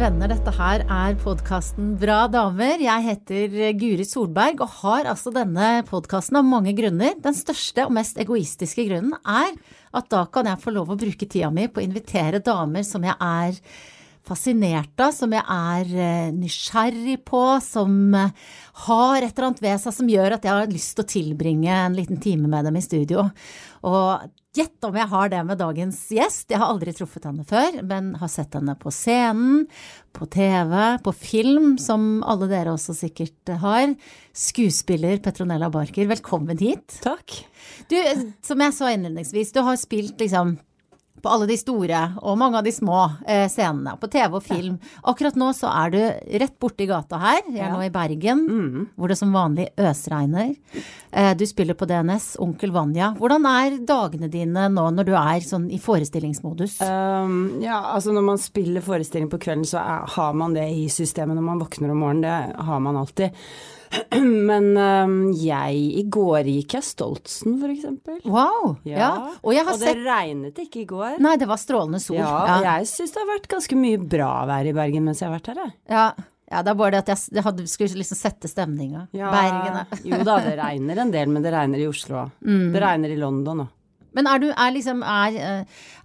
venner, dette her er podkasten Bra damer. Jeg heter Guri Solberg og har altså denne podkasten av mange grunner. Den største og mest egoistiske grunnen er at da kan jeg få lov å bruke tida mi på å invitere damer som jeg er fascinert av, som jeg er eh, nysgjerrig på, som eh, har et eller annet ved seg som gjør at jeg har lyst til å tilbringe en liten time med dem i studio. Og gjett om jeg har det med dagens gjest. Jeg har aldri truffet henne før, men har sett henne på scenen, på TV, på film, som alle dere også sikkert har. Skuespiller Petronella Barker, velkommen hit. Takk. Du, som jeg sa innledningsvis, du har spilt liksom på alle de store og mange av de små eh, scenene, på TV og film. Akkurat nå så er du rett borti gata her, jeg er Ja. nå i Bergen, hvor det som vanlig øsregner. Eh, du spiller på DNS, Onkel Vanja. Hvordan er dagene dine nå når du er sånn i forestillingsmodus? Um, ja, altså når man spiller forestilling på kvelden, så er, har man det i systemet når man våkner om morgenen. Det har man alltid. Men um, jeg I går gikk jeg Stoltsen, for eksempel. Wow! Ja. Og jeg har det sett regnet ikke i går. Nei, det var strålende sol. Ja, og jeg syns det har vært ganske mye bra vær i Bergen mens jeg har vært her, jeg. ja. ja, det er bare det at jeg, hadde, skulle liksom sette stemninga. Bergen er jo da, det regner en del, men det regner i Oslo òg. Mm. Det regner i London òg. Men er du er liksom er,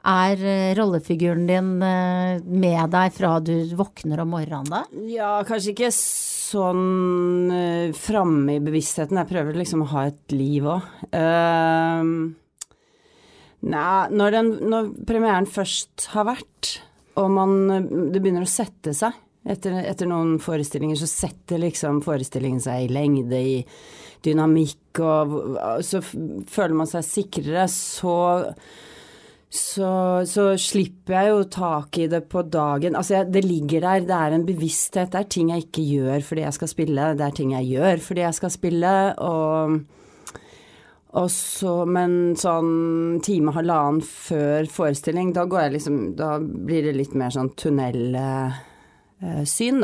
er eh, rollefiguren din eh, med deg fra du våkner om morgenen da? Ja, kanskje ikke sånn uh, framme i bevisstheten. Jeg prøver liksom å ha et liv òg. nei, når, når premieren først har vært, og man, det begynner å sette seg etter, etter noen forestillinger, så setter liksom forestillingen seg i lengde, i dynamikk, og så føler man seg sikrere, så så, så slipper jeg jo tak i det på dagen. Altså, jeg, det ligger der, det er en bevissthet. Det er ting jeg ikke gjør fordi jeg skal spille, det er ting jeg gjør fordi jeg skal spille, og, og så, men sånn time, halvannen før forestilling, da går jeg liksom Da blir det litt mer sånn tunnelsyn,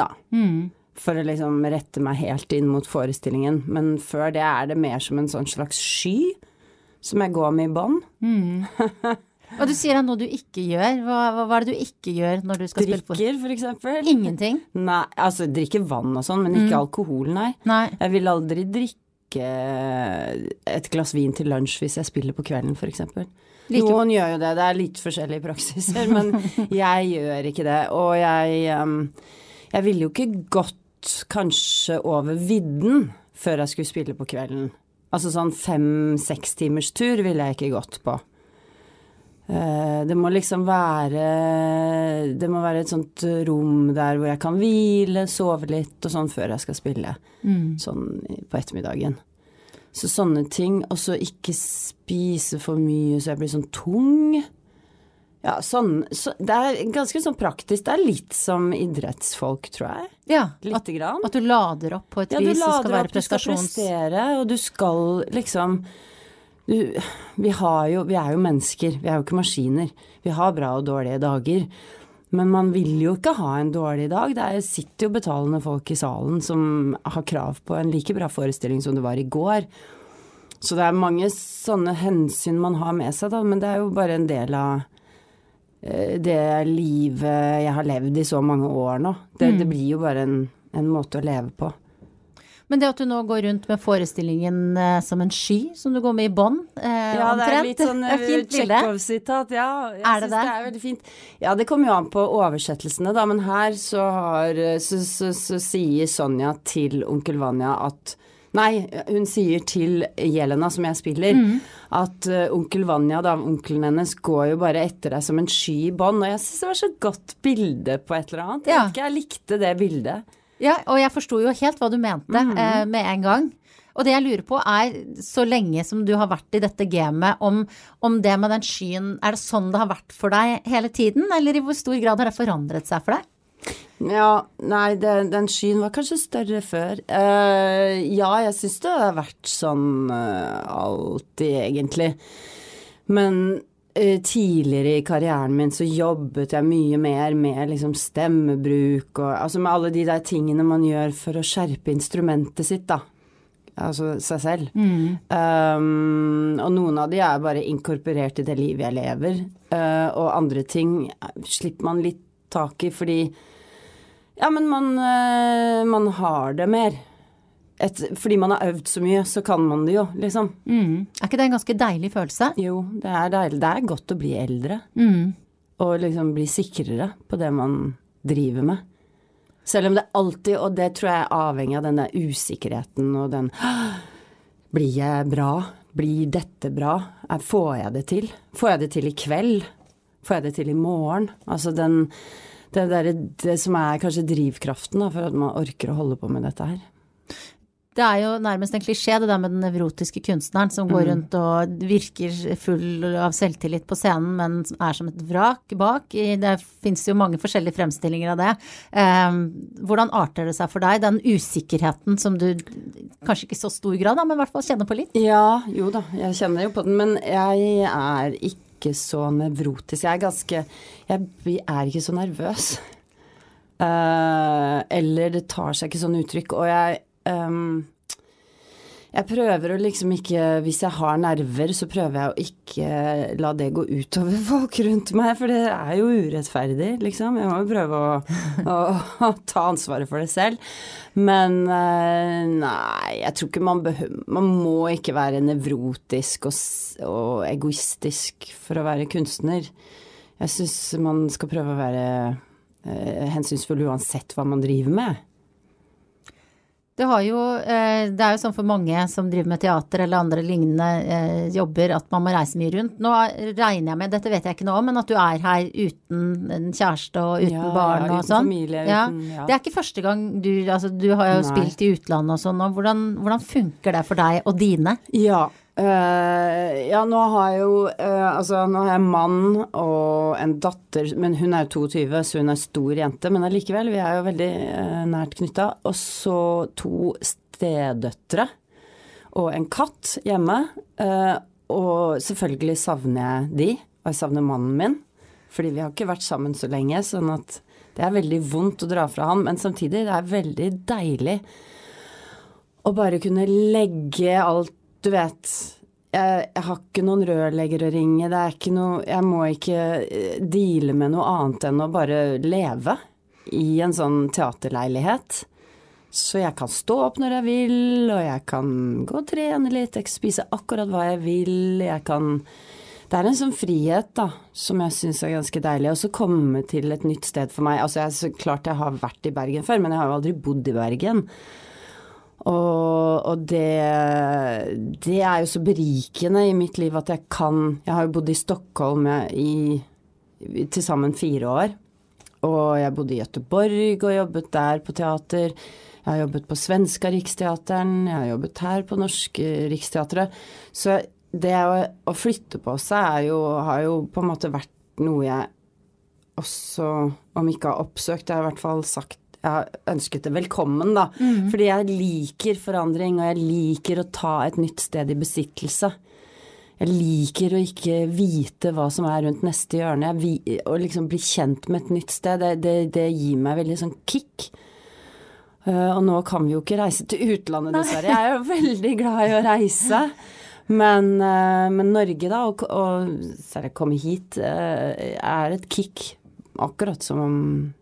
da. For å liksom rette meg helt inn mot forestillingen. Men før det er det mer som en sånn slags sky som jeg går med i bånd. Og du sier det er noe du ikke gjør. Hva, hva, hva er det du ikke gjør når du skal spille på Drikker, for eksempel. Ingenting? Nei, altså drikke vann og sånn, men ikke alkohol, nei. Nei. Jeg vil aldri drikke et glass vin til lunsj hvis jeg spiller på kvelden, for eksempel. Like- Noen gjør jo det, det er litt forskjellige praksiser, men jeg gjør ikke det. Og jeg, um, jeg ville jo ikke gått kanskje over vidden før jeg skulle spille på kvelden. Altså sånn fem-seks timers tur ville jeg ikke gått på. Eh, Det må liksom være Det må være et sånt rom der hvor jeg kan hvile, sove litt og sånn før jeg skal spille. Sånn på ettermiddagen. Så sånne ting. Og så ikke spise for mye så jeg blir sånn tung. Ja, sånn så Det er ganske sånn praktisk. Det er litt som idrettsfolk, tror jeg. Ja. Lite grann. at du lader opp på et Ja, vis som skal lader være opp, du skal prestasjons... prestere, og du skal liksom du, vi, har jo, vi er jo mennesker, vi er jo ikke maskiner. Vi har bra og dårlige dager. Men man vil jo ikke ha en dårlig dag. Det er, sitter jo betalende folk i salen som har krav på en like bra forestilling som det var i går. Så det er mange sånne hensyn man har med seg, da, men det er jo bare en del av eh, det livet jeg har levd i så mange år nå. Det, det blir jo bare en, en måte å leve på. Men det at du nå går rundt med forestillingen eh, som en sky, som du går med i bånd, eh, Ja, det er litt sånn bilde. Tsjekhov-sitat, ja. Jeg Er det det? det er veldig fint. Ja, det kommer jo an på oversettelsene, da, men her så har Så, så, så sier Sonja til onkel Vanja at Nei, hun sier til Jelena, som jeg spiller, Mm. at uh, onkel Vanja, da, onkelen hennes, går jo bare etter deg som en sky i bånd. Og jeg syns det var så godt bilde på et eller annet. Jeg, Ja. vet ikke, jeg likte det bildet. Ja, og jeg forsto jo helt hva du mente Mhm. eh, med en gang. Og det jeg lurer på er, så lenge som du har vært i dette gamet, om, om det med den skyen, er det sånn det har vært for deg hele tiden, eller i hvor stor grad har det forandret seg for deg? Ja, nei, det, den skyen var kanskje større før. Uh, ja, jeg syns det har vært sånn uh, alltid, egentlig. Men tidligere i karrieren min så jobbet jeg mye mer med liksom stemmebruk og altså med alle de der tingene man gjør for å skjerpe instrumentet sitt, da. Altså seg selv. Um, og noen av de er bare inkorporert i det livet jeg lever, Uh, og andre ting slipper man litt tak i fordi Ja, men man, uh, man har det mer. Et, fordi man har øvd så mye, så kan man det jo, liksom. Mm. Er ikke det en ganske deilig følelse? Jo, det er deilig. Det er godt å bli eldre. Mm. Og liksom bli sikrere på det man driver med. Selv om det alltid, og det tror jeg er avhengig av denne usikkerheten og den Blir jeg bra? Blir dette bra? Får jeg det til? Får jeg det til i kveld? Får jeg det til i morgen? Altså den det, der, det som er kanskje drivkraften da, for at man orker å holde på med dette her. Det er jo nærmest en klisjé, det der med den nevrotiske kunstneren som går rundt og virker full av selvtillit på scenen, men er som et vrak bak. Det fins jo mange forskjellige fremstillinger av det. Eh, hvordan arter det seg for deg, den usikkerheten som du kanskje ikke i så stor grad, men i hvert fall kjenner på litt? Ja, jo da, jeg kjenner jo på den, men jeg er ikke så nevrotisk. Jeg er ganske Jeg er ikke så nervøs. Eh, eller det tar seg ikke sånn uttrykk. Og jeg ehm, Jeg prøver å liksom ikke Hvis jeg har nerver, så prøver jeg å ikke la det gå utover folk rundt meg, for det er jo urettferdig, liksom. Jeg må jo prøve å, å, å ta ansvaret for det selv. Men eh, nei, jeg tror ikke man behøver Man må ikke være nevrotisk og, og egoistisk for å være kunstner. Jeg syns man skal prøve å være eh, hensynsfull uansett hva man driver med. Det, har jo, eh, det er jo sånn for mange som driver med teater eller andre lignende eh, jobber, at man må reise mye rundt. Nå regner jeg med, dette vet jeg ikke nå, men at du er her uten en kjæreste og uten Ja, barn ja, og sånn. familie, ja. uten- ja. Det er ikke første gang du Altså, du har jo Nei. spilt i utlandet og sånn, og hvordan, hvordan funker det for deg og dine? Ja. Eh, ja, nå har jeg jo uh, Altså, nå har jeg mann og en datter, men hun er jo 22, så hun er stor jente. Men allikevel, vi er jo veldig uh, nært knytta. Og så to stedøtre og en katt hjemme. og selvfølgelig savner jeg de, og jeg savner mannen min. Fordi vi har ikke vært sammen så lenge, sånn at det er veldig vondt å dra fra han. Men samtidig, det er veldig deilig å bare kunne legge alt Du vet, jeg, jeg har ikke noen rørlegger å ringe, det er ikke noe Jeg må ikke eh, deale med noe annet enn å bare leve i en sånn teaterleilighet. Så jeg kan stå opp når jeg vil, og jeg kan gå og trene litt, jeg kan spise akkurat hva jeg vil, jeg kan det er en sånn frihet da, som jeg syns er ganske deilig. Og så komme til et nytt sted for meg. Altså, jeg, så klart jeg har vært i Bergen før, men jeg har jo aldri bodd i Bergen. Og, og det, det er jo så berikende i mitt liv at jeg kan Jeg har jo bodd i Stockholm i, i til sammen fire år. Og jeg bodde i Gøteborg og jobbet der på teater. Jeg har jobbet på svenska Riksteateren, jeg har jobbet her på norske Riksteatret. Så det å, å flytte på seg jo, har jo på en måte vært noe jeg også, om ikke har oppsøkt, jeg har i hvert fall sagt jeg har ønsket det velkommen, da. Fordi jeg liker forandring, og jeg liker å ta et nytt sted i besittelse. Jeg liker å ikke vite hva som er rundt neste hjørne. Å liksom bli kjent med et nytt sted, det, det, det gir meg veldig sånn kick. Uh, og nå kan vi jo ikke reise til utlandet, dessverre. Jeg er jo veldig glad i å reise. Men, uh, men Norge, da, og, og særlig komme hit, uh, er et kick. Akkurat som om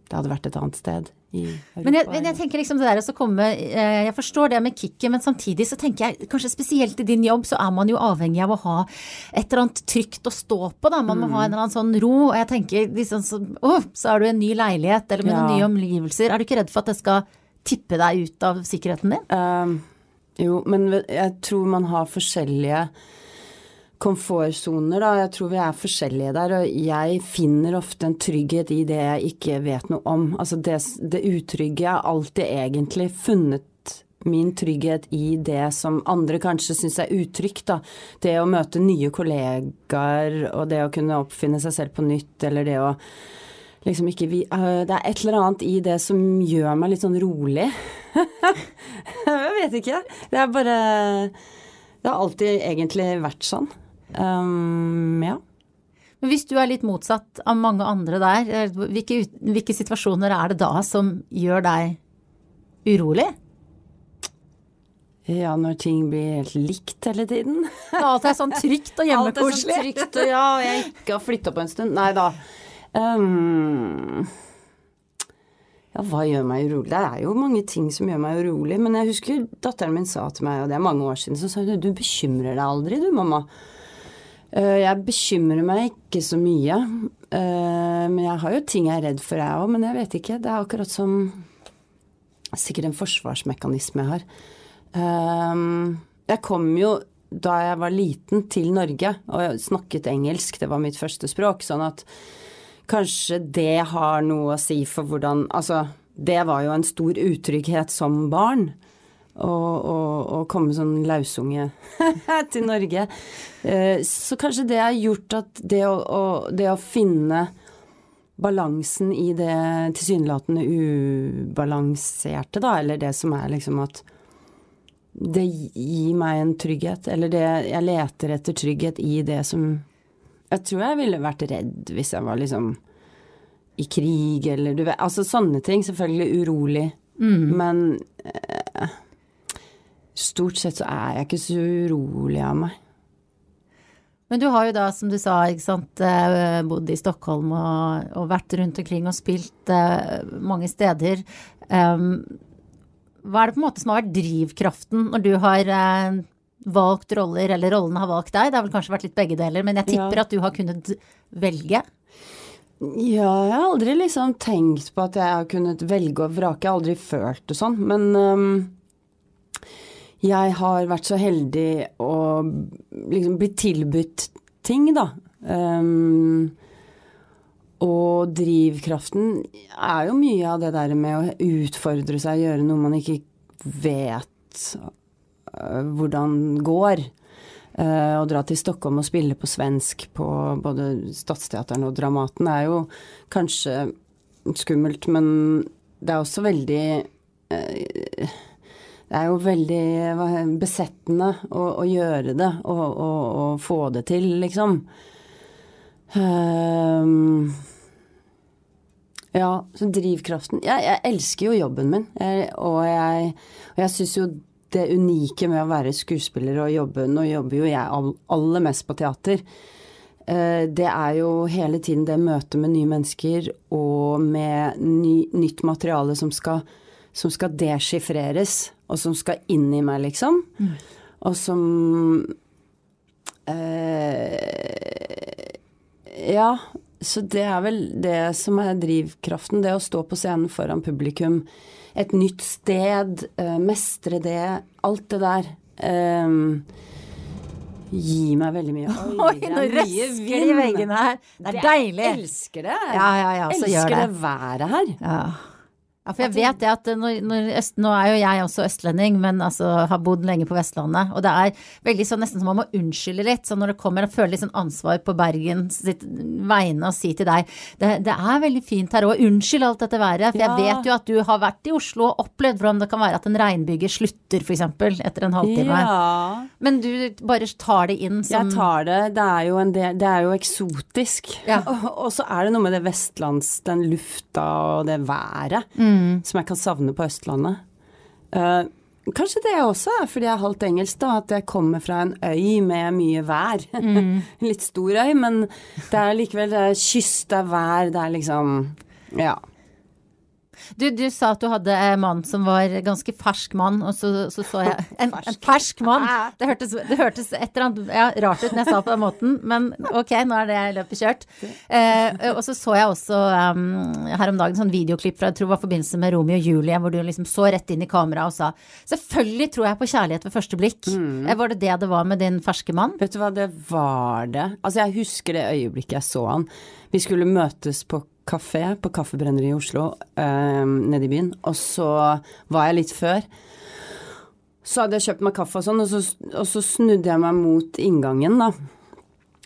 det hadde vært et annet sted i Europa. Men jeg, men jeg tenker liksom det der å komme eh, Jeg forstår det med kicket, men samtidig så tenker jeg kanskje spesielt i din jobb så er man jo avhengig av å ha et eller annet trygt å stå på, da. Man må ha en eller annen sånn ro. Og jeg tenker liksom så Å, så er du en ny leilighet eller med noen nye omgivelser. Er du ikke redd for at det skal tippe deg ut av sikkerheten din? Um, jo, men jeg tror man har forskjellige komfortsoner, da. Jeg tror vi er forskjellige der, og jeg finner ofte en trygghet i det jeg ikke vet noe om. Altså det, det utrygge. Har alltid egentlig funnet min trygghet i det som andre kanskje syns er utrygt, da. Det å møte nye kollegaer, og det å kunne oppfinne seg selv på nytt, eller det å liksom ikke vi øh, Det er et eller annet i det som gjør meg litt sånn rolig. jeg vet ikke. Det er bare Det har alltid egentlig vært sånn. Um, ja. Men hvis du er litt motsatt av mange andre der, eh, hvilke, hvilke situasjoner er det da som gjør deg urolig? Ja, når ting blir helt likt hele tiden. Når alt er sånn trygt og Alt er sånn trygt, og ja, og jeg ikke har flytta på en stund. Nei da. Um, Ja, hva gjør meg urolig? Det er jo mange ting som gjør meg urolig. Men jeg husker datteren min sa til meg, og det er mange år siden, så sa hun du bekymrer deg aldri du, mamma. Uh, jeg bekymrer meg ikke så mye. Uh, men jeg har jo ting jeg er redd for, jeg òg. Men jeg vet ikke. Det er akkurat som Sikkert en forsvarsmekanisme jeg har. Uh, jeg kom jo da jeg var liten til Norge, og jeg snakket engelsk, det var mitt første språk, sånn at Kanskje det har noe å si for hvordan Altså, det var jo en stor utrygghet som barn. Å komme sånn lausunge til Norge. Eh, så kanskje det har gjort at det å, å, det å finne balansen i det tilsynelatende ubalanserte, da, eller det som er liksom at det gir meg en trygghet, eller det Jeg leter etter trygghet i det som jeg tror jeg ville vært redd hvis jeg var liksom i krig eller du vet Altså sånne ting. Selvfølgelig urolig. Mm. Men eh, stort sett så er jeg ikke så urolig av meg. Men du har jo da, som du sa, sant, eh, bodd i Stockholm og, og vært rundt omkring og spilt uh, mange steder. Um, hva er det på en måte som har vært drivkraften når du har uh, valgt roller, eller rollene har valgt deg. Det har vel kanskje vært litt begge deler, men jeg tipper ja. at du har kunnet velge? Ja, jeg har aldri liksom tenkt på at jeg har kunnet velge og vrake. Jeg har aldri følt det sånn. Men um, jeg har vært så heldig å liksom bli tilbudt ting, da. Um, og drivkraften er jo mye av det der med å utfordre seg, gjøre noe man ikke vet Eh, hvordan går. Uh, å dra til Stockholm og spille på svensk på både Stadsteateren og Dramaten er jo kanskje skummelt, men det er også veldig uh, Det er jo veldig besettende å, å gjøre det og, og, og, få det til, liksom. Um, ja, så drivkraften jeg, jeg, elsker jo jobben min, jeg, og jeg, og jeg syns jo det unike med å være skuespiller og jobbe Nå jobber jo jeg aller mest på teater. Eh, det er jo hele tiden det møtet med nye mennesker og med ny, nytt materiale som skal, som skal deschiffreres, og som skal inn i meg, liksom. Mm. Og som eh, Ja, så det er vel det som er drivkraften. Det å stå på scenen foran publikum et nytt sted, Eh, mestre det, alt det der. Eh, Gi meg veldig mye. Oi, Oi nå røsker i veggene her. Det er deilig. Jeg elsker det. Ja, ja, ja, så elsker det. det været her. Ja. Ja, for jeg vet det at når, når øst, Nå er jo jeg også østlending, men altså har bodd lenge på Vestlandet. Og det er veldig sånn nesten som man må unnskylde litt. Så når det kommer og føler litt sånn ansvar på Bergen sitt vegne og si til deg det, det er veldig fint her òg, unnskyld alt dette været. For ja. jeg vet jo at du har vært i Oslo og opplevd hvordan det kan være at en regnbyge slutter f.eks. etter en halvtime. Ja. Men du bare tar det inn som Jeg tar det. Det er jo, del, det er jo eksotisk. Ja. Og, og, så er det noe med det vestlands, den lufta og det været. Mm mm. som jeg kan savne på Østlandet. Uh, kanskje det også er fordi jeg er halvt engelsk, da, at jeg kommer fra en øy med mye vær. Mm. Litt stor øy, men det er likevel det er kyst, det er vær, det er liksom Ja. Du, du, sa at du hadde en mann som var ganske fersk mann, og så så, så jeg en, en, fersk mann. Det hørtes, det hørtes et eller annet ja, rart ut når jeg sa på den måten, men ok, nå er det løpet kjørt. Eh, og så så jeg også um, her om dagen sånn videoklipp fra jeg tror det var forbindelse med Romeo og Julie, hvor du liksom så rett inn i kameraet og sa selvfølgelig tror jeg på kjærlighet ved første blikk. Mm. Eh, var det det det var med din ferske mann? Vet du hva, det var det. Altså jeg husker det øyeblikket jeg så han. Vi skulle møtes på kafé på Kaffebrenneriet i Oslo, eh, nede i byen. Og så var jeg litt før. Så hadde jeg kjøpt meg kaffe og sånn, og så, og så snudde jeg meg mot inngangen, da.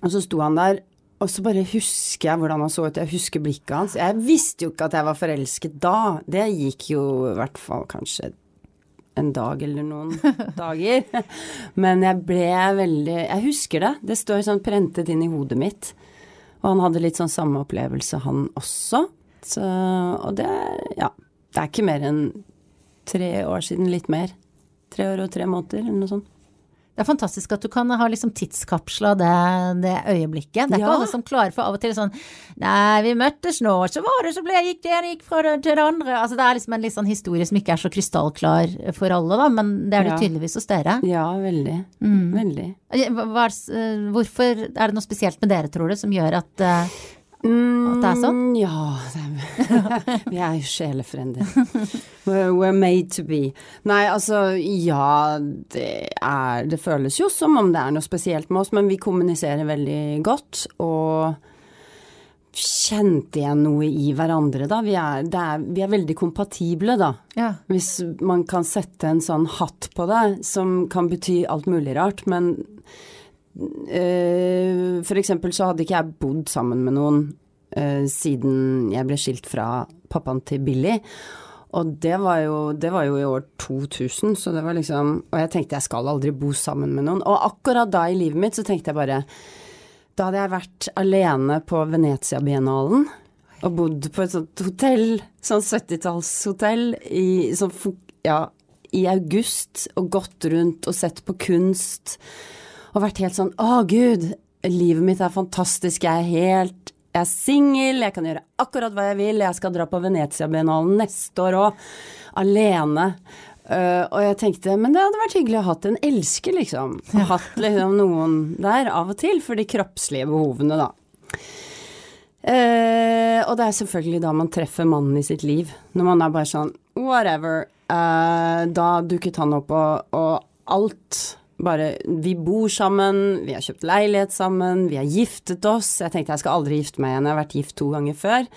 Og så sto han der, og så bare husker jeg hvordan han så ut. Jeg husker blikket hans. Jeg visste jo ikke at jeg var forelsket da. Det gikk jo i hvert fall kanskje en dag eller noen dager. Men jeg ble veldig Jeg husker det. Det står sånn prentet inn i hodet mitt. Og han hadde litt sånn samme opplevelse, han også. Så, og det ja. Det er ikke mer enn tre år siden, litt mer. Tre år og tre måneder, eller noe sånt. Det er fantastisk at du kan ha liksom tidskapsla det, det øyeblikket. Det er Ja. ikke alle som klarer for av og til sånn Nei, vi møttes nå, så var det så ble jeg gikk det ene gikk fra det til det andre. Altså det er liksom en litt sånn historie som ikke er så krystallklar for alle, da, men det er det Ja. tydeligvis hos dere. Ja, veldig. Mm. Veldig. Hva, hvorfor er det noe spesielt med dere, tror du, som gjør at eh, At det er sånn? Ja, det er, vi er jo sjelefrender. We're, made to be. Nei, altså ja, det er Det føles jo som om det er noe spesielt med oss, men vi kommuniserer veldig godt. Og kjente igjen noe i hverandre, da. Vi er, det er, vi er veldig kompatible, da. Ja. Hvis man kan sette en sånn hatt på det, som kan bety alt mulig rart, men For eksempel så hadde ikke jeg bodd sammen med noen eh, siden jeg ble skilt fra pappaen til Billy. Og det var, jo, det var jo i år 2000, så det var liksom Og jeg tenkte jeg skal aldri bo sammen med noen. Og akkurat da i livet mitt så tenkte jeg bare Da hadde jeg vært alene på Venezia-biennalen og bodd på et sånt hotell, sånn 70-tallshotell, i, sånn, ja, i august, og gått rundt og sett på kunst, og vært helt sånn Å, gud, livet mitt er fantastisk, jeg er helt Jeg er singel, jeg kan gjøre akkurat hva jeg vil, jeg skal dra på Venezia-biennalen neste år òg, alene. Uh, og jeg tenkte, men det hadde vært hyggelig å ha hatt en elsker, liksom. Ja. hatt liksom noen der av og til, for de kroppslige behovene, da. Uh, og det er selvfølgelig da man treffer mannen i sitt liv. Når man er bare sånn whatever. Uh, da dukket han opp, og, og alt bare Vi bor sammen, vi har kjøpt leilighet sammen, vi har giftet oss. Jeg tenkte jeg skal aldri gifte meg igjen, jeg har vært gift to ganger før.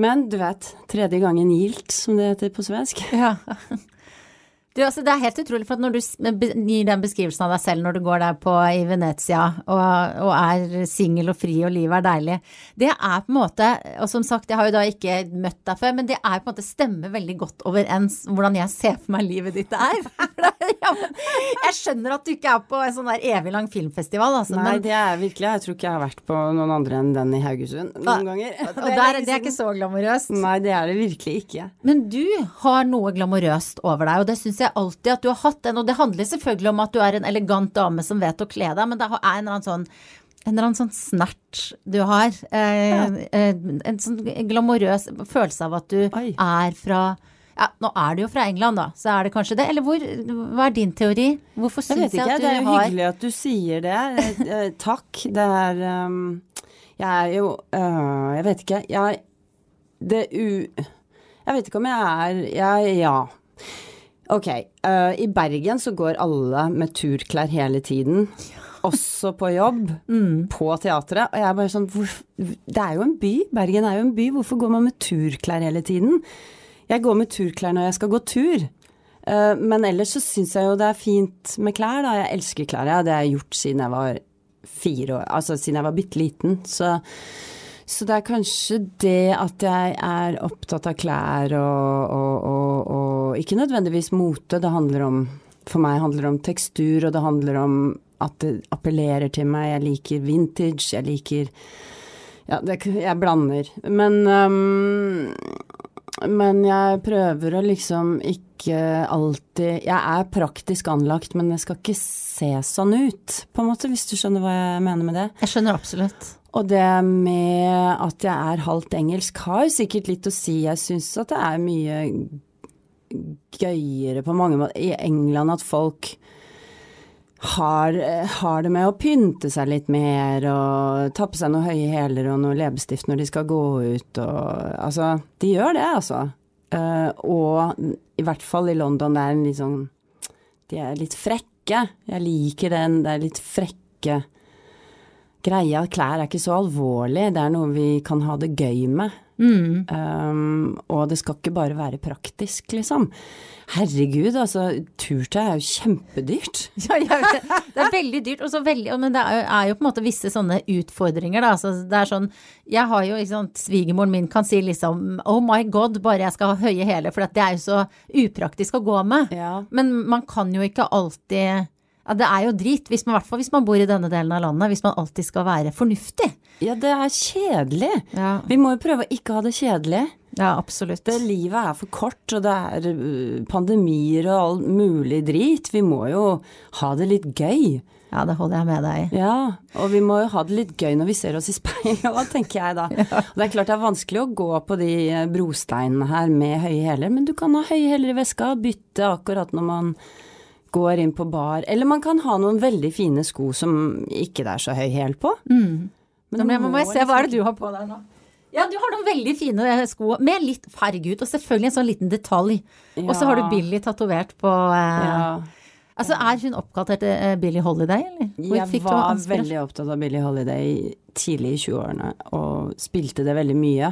Men du vet, tredje gangen gildt, som det heter på svensk. Ja. Du, altså, det er helt utrolig, for at når du gir den beskrivelsen av deg selv når du går der på i Venezia og, og er singel og fri og livet er deilig, det er på en måte Og som sagt, jeg har jo da ikke møtt deg før, men det er på en måte stemmer veldig godt overens hvordan jeg ser for meg livet ditt er. ja, jeg skjønner at du ikke er på en sånn der evig lang filmfestival, altså. Nei, men, det er virkelig Jeg tror ikke jeg har vært på noen andre enn den i Haugesund noen ganger. og der, det er ikke så glamorøst. Nei, det er det virkelig ikke. Men du har noe glamorøst over deg, og det syns jeg alltid at du har hatt den. Og det handler selvfølgelig om at du er en elegant dame som vet å kle deg, men det er en eller annen sånn en eller annen sånn snert du har. Eh, eh, en sånn glamorøs følelse av at du Oi. er fra ja, Nå er du jo fra England, da, så er det kanskje det. Eller hvor, hva er din teori? Hvorfor Jeg syns vet jeg, at du har det er jo har hyggelig at du sier det. Eh, eh, takk. Det er um, Jeg er jo uh, Jeg vet ikke. Jeg Det u... Jeg vet ikke om jeg er Jeg Ja. Ok. uh, I Bergen så går alle med turklær hele tiden. Også på jobb. På teatret. Og jeg er bare sånn hvor, Det er jo en by. Bergen er jo en by. Hvorfor går man med turklær hele tiden? Jeg går med turklær når jeg skal gå tur. Uh, men ellers så syns jeg jo det er fint med klær, da. Jeg elsker klær. Ja. Det har jeg gjort siden jeg var fire år, altså siden jeg var bitte liten. Så, så det er kanskje det at jeg er opptatt av klær og, og, og, og ikke nødvendigvis mote. Det handler om For meg handler det om tekstur, og det handler om at det appellerer til meg. Jeg liker vintage, jeg liker Ja, det, jeg blander. Men um, men jeg prøver å liksom ikke alltid Jeg er praktisk anlagt, men det skal ikke se sånn ut, på en måte, hvis du skjønner hva jeg mener med det. Jeg skjønner absolutt. Og det med at jeg er halvt engelsk har jo sikkert litt å si. Jeg syns at det er mye gøyere på mange måter i England at folk har, har det med å pynte seg litt mer og ta på seg noen høye hæler og noe leppestift når de skal gå ut og Altså, de gjør det, altså. Uh, og i hvert fall i London, det er en litt sånn De er litt frekke. Jeg liker den, det er litt frekke greia. Klær er ikke så alvorlig, det er noe vi kan ha det gøy med. Mm. Um, og det skal ikke bare være praktisk, liksom. Herregud, altså, turtøy er jo kjempedyrt. Ja, det. er veldig dyrt, og så veldig, men det er jo, er jo på en måte visse sånne utfordringer. Da. Altså, det er sånn, jeg har jo, liksom, Svigermoren min kan si liksom oh my god, bare jeg skal ha høye hæler, for det er jo så upraktisk å gå med. Ja. Men man kan jo ikke alltid ja, Det er jo drit, hvis man, hvert fall hvis man bor i denne delen av landet, hvis man alltid skal være fornuftig. ja, det er kjedelig. Ja. Vi må jo prøve å ikke ha det kjedelig. Ja, absolutt. Det livet er for kort, og det er uh, pandemier og all mulig drit. Vi må jo ha det litt gøy. Ja, det holder jeg med deg i. Ja, og vi må jo ha det litt gøy når vi ser oss i speilet tenker jeg da. Og det er klart det er vanskelig å gå på de eh, brosteinene her med høye hæler, men du kan ha høye hæler i veska, bytte akkurat når man går inn på bar. Eller man kan ha noen veldig fine sko som ikke det er så høy hæl på. Mm. Men må, må jeg se, hva er det du har på deg nå? Ja, du har noen veldig fine eh, sko med litt farge ut, og selvfølgelig en sånn liten detalj. Og så har du Billy tatovert på eh, Ja. Altså, er hun oppkalt etter eh, Billie Holiday, eller? Hvor Jeg var veldig opptatt av Billy Holiday tidlig i 20-årene, og spilte det veldig mye.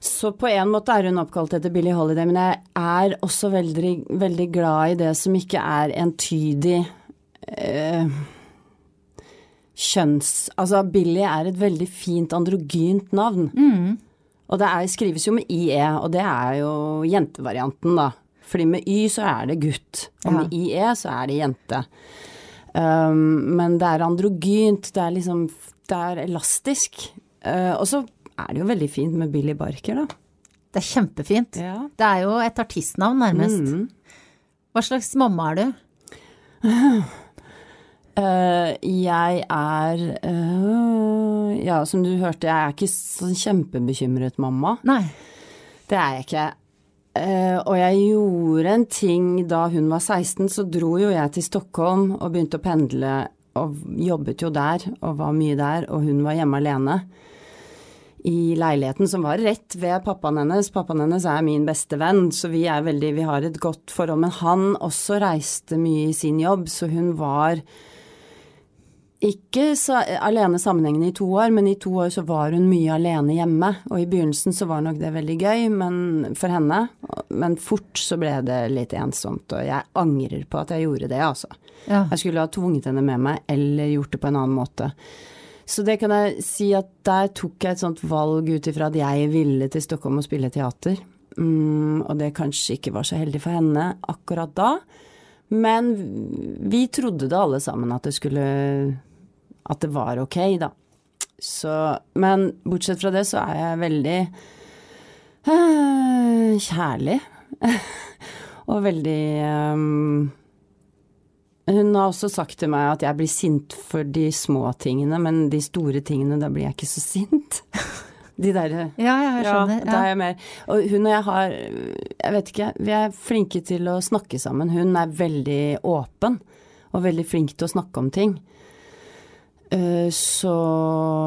Så på en måte er hun oppkalt etter Billie Holiday, men jeg er også veldig, veldig glad i det som ikke er entydig eh, kjønns... Altså, Billie er et veldig fint androgynt navn. Mm. Og det er, skrives jo med IE, og det er jo jentevarianten, da. Fordi med Y så er det gutt, og med IE så er det jente. Um, men det er androgynt, det er liksom Det er elastisk. Uh, og så er det jo veldig fint med Billy Barker, da. Det er kjempefint. Ja. Det er jo et artistnavn, nærmest. Mm. Hva slags mamma er du? Uh, jeg er uh, Ja, som du hørte, jeg er ikke sånn kjempebekymret mamma. Nei. Det er jeg ikke. Uh, og jeg gjorde en ting da hun var 16, så dro jo jeg til Stockholm og begynte å pendle og jobbet jo der og var mye der, og hun var hjemme alene. I leiligheten som var rett ved pappaen hennes. Pappaen hennes er min beste venn, så vi er veldig Vi har et godt forhold. Men han også reiste mye i sin jobb, så hun var ikke så, alene sammenhengende i to år, men i to år så var hun mye alene hjemme. Og i begynnelsen så var nok det veldig gøy men, for henne, men fort så ble det litt ensomt. Og jeg angrer på at jeg gjorde det, altså. Ja. Jeg skulle ha tvunget henne med meg, eller gjort det på en annen måte. Så det kan jeg si at der tok jeg et sånt valg ut ifra at jeg ville til Stockholm og spille teater. Mm, og det kanskje ikke var så heldig for henne akkurat da. Men vi trodde det alle sammen at det skulle At det var ok, da. Så Men bortsett fra det så er jeg veldig øh, kjærlig. og veldig øhm, hun har også sagt til meg at jeg blir sint for de små tingene, men de store tingene, da blir jeg ikke så sint. De derre Ja, ja, jeg skjønner. er jeg mer Og hun og jeg har Jeg vet ikke, vi er flinke til å snakke sammen. Hun er veldig åpen, og veldig flink til å snakke om ting. Eh, Så,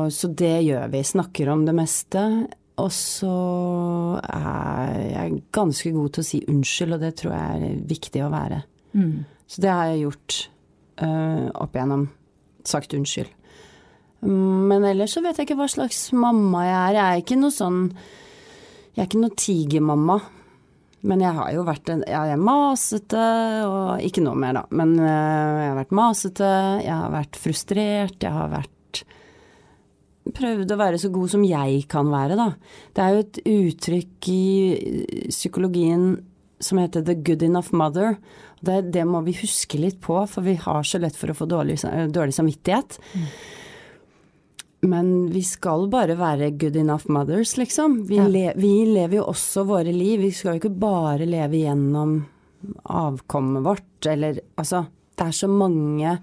så det gjør vi. Snakker om det meste. Og så er jeg ganske god til å si unnskyld, og det tror jeg er viktig å være. Mm. Så det har jeg gjort uh, opp igjennom. Sagt unnskyld. Men ellers så vet jeg ikke hva slags mamma jeg er. Jeg er ikke noe sånn Jeg er ikke noe tigermamma. Men jeg har jo vært en Jeg er masete, og ikke noe mer, da. Men eh, jeg har vært masete, jeg har vært frustrert, jeg har vært Prøvd å være så god som jeg kan være, da. Det er jo et uttrykk i psykologien som heter 'the good enough mother'. Det, det må vi huske litt på, for vi har så lett for å få dårlig, dårlig samvittighet. Men vi skal bare være good enough mothers, liksom. Vi, Ja. le, vi lever jo også våre liv. Vi skal jo ikke bare leve gjennom avkommet vårt, eller altså Det er så mange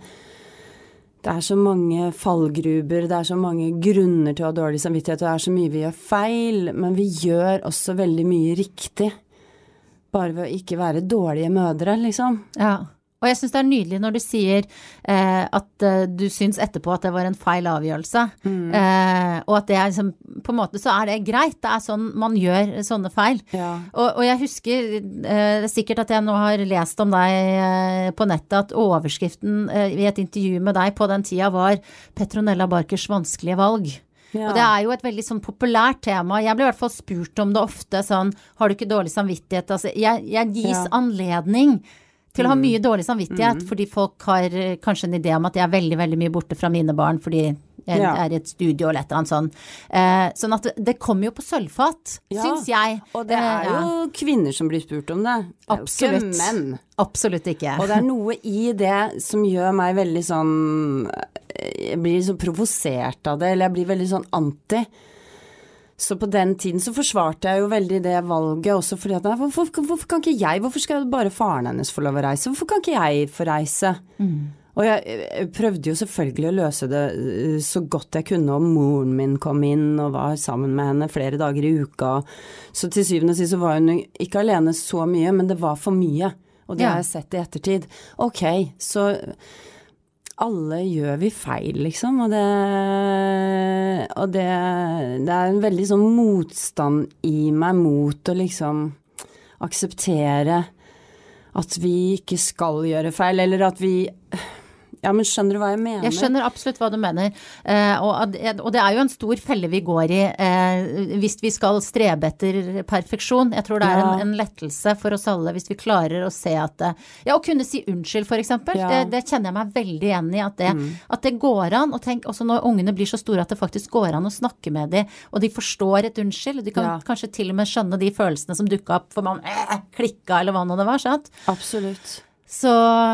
det er så mange fallgruber, det er så mange grunner til å ha dårlig samvittighet, og det er så mye vi gjør feil, men vi gjør også veldig mye riktig. Bare ved å ikke være dårlige mødre, liksom. Ja. Og jeg syns det er nydelig når du sier eh, at eh, du syns etterpå at det var en feil avgjørelse. Eh, og at det er liksom På en måte så er det greit. Det er sånn man gjør sånne feil. Ja. Og, og jeg husker eh, det er sikkert at jeg nå har lest om deg eh, på nettet, at overskriften eh, i et intervju med deg på den tida var 'Petronella Barkers vanskelige valg'. Ja. Og det er jo et veldig sånn populært tema. Jeg blir i hvert fall spurt om det ofte sånn Har du ikke dårlig samvittighet? Altså, jeg, jeg gis Ja. anledning til å ha mye dårlig samvittighet, fordi folk har eh, kanskje en idé om at jeg er veldig, veldig mye borte fra mine barn fordi jeg Ja. er i et studio eller et eller annet sånt. Eh, sånn at det, kommer jo på sølvfat, Ja, syns jeg. Og det Eh, er ja. jo kvinner som blir spurt om det. Det Absolutt. ikke menn. Absolutt ikke. Og det er noe i det som gjør meg veldig sånn Jeg blir så provosert av det, eller jeg blir veldig sånn anti. Så på den tiden så forsvarte jeg jo veldig det valget også fordi at nei, hvorfor, hvorfor kan ikke jeg, hvorfor skal bare faren hennes få lov å reise, hvorfor kan ikke jeg få reise? Og jeg, prøvde jo selvfølgelig å løse det eh, så godt jeg kunne, og moren min kom inn og var sammen med henne flere dager i uka. Så til syvende og sist så var hun ikke alene så mye, men det var for mye. Og det Ja. har jeg sett i ettertid. Ok, så alle gjør vi feil, liksom, og det Og det, det er en veldig sånn motstand i meg mot å liksom akseptere at vi ikke skal gjøre feil, eller at vi Ja, men skjønner du hva jeg mener? Jeg skjønner absolutt hva du mener, eh, og, og det er jo en stor felle vi går i eh, hvis vi skal strebe etter perfeksjon. Jeg tror det er en, en lettelse for oss alle hvis vi klarer å se at det, Ja, å kunne si unnskyld, for eksempel. Ja. Det, det kjenner jeg meg veldig igjen i. At det, at det går an. Og tenk også når ungene blir så store at det faktisk går an å snakke med dem, og de forstår et unnskyld. De kan Ja. kanskje til og med skjønne de følelsene som dukka opp for man eh, klikka, eller hva nå det var. sant? Absolutt. Så,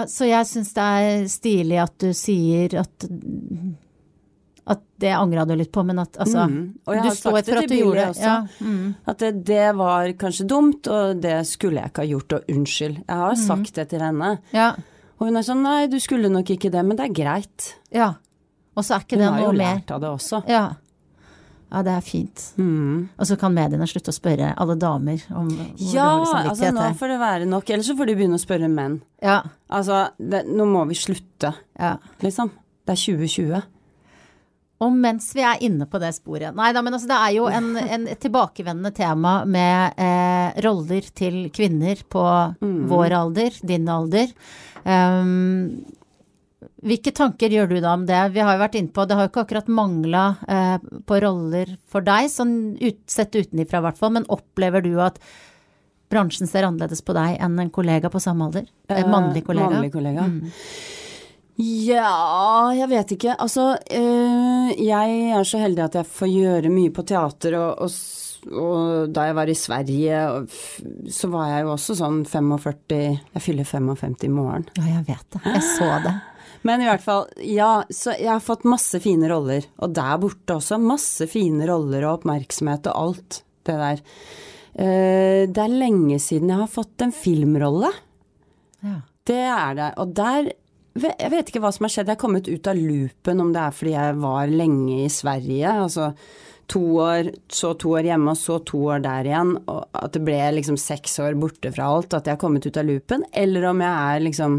så jeg syns det er stilig at du sier at at det angra du litt på, men at altså Mm. Og jeg Du har sagt det til du gjorde Billy også. Ja. Mm. At det, det var kanskje dumt, og det skulle jeg ikke ha gjort, og unnskyld. Jeg har sagt det til henne. Ja. Og hun er sånn nei, du skulle nok ikke det, men det er greit. ja. Og så er ikke Hun det har jo lært av det også. Ja. Ja, det er fint. Mm. Og så kan mediene slutte å spørre alle damer om hvor Ja, dårlig altså nå får det være nok, ellers så får de begynne å spørre menn. Ja, Altså, det, nå må vi slutte, ja. liksom. Det er 2020. Og mens vi er inne på det sporet Nei da, men altså det er jo en, en tilbakevendende tema med eh, roller til kvinner på vår alder, din alder. Um, hvilke tanker gjør du da om det? Vi har jo vært inne på, det har jo ikke akkurat mangla eh, på roller for deg, sånn ut, sett utenifra i hvert fall, men opplever du at bransjen ser annerledes på deg enn en kollega på samme alder? En Eh, mannlig kollega? Mannlig kollega. Ja, jeg vet ikke. Altså, øh, jeg er så heldig at jeg får gjøre mye på teater, og, og, og da jeg var i Sverige, så var jeg jo også sånn 45 Jeg fyller 55 i morgen. Ja, jeg vet det. Jeg så det. Men i hvert fall, ja, så jeg har fått masse fine roller. Og der borte også. Masse fine roller og oppmerksomhet og alt det der. Eh, det er lenge siden jeg har fått en filmrolle. Ja. Det er det. Og der Jeg vet ikke hva som har skjedd. Jeg har kommet ut av loopen, om det er fordi jeg var lenge i Sverige. Altså to år, så to år hjemme, og så to år der igjen. Og at det ble liksom seks år borte fra alt. At jeg har kommet ut av loopen. Eller om jeg er liksom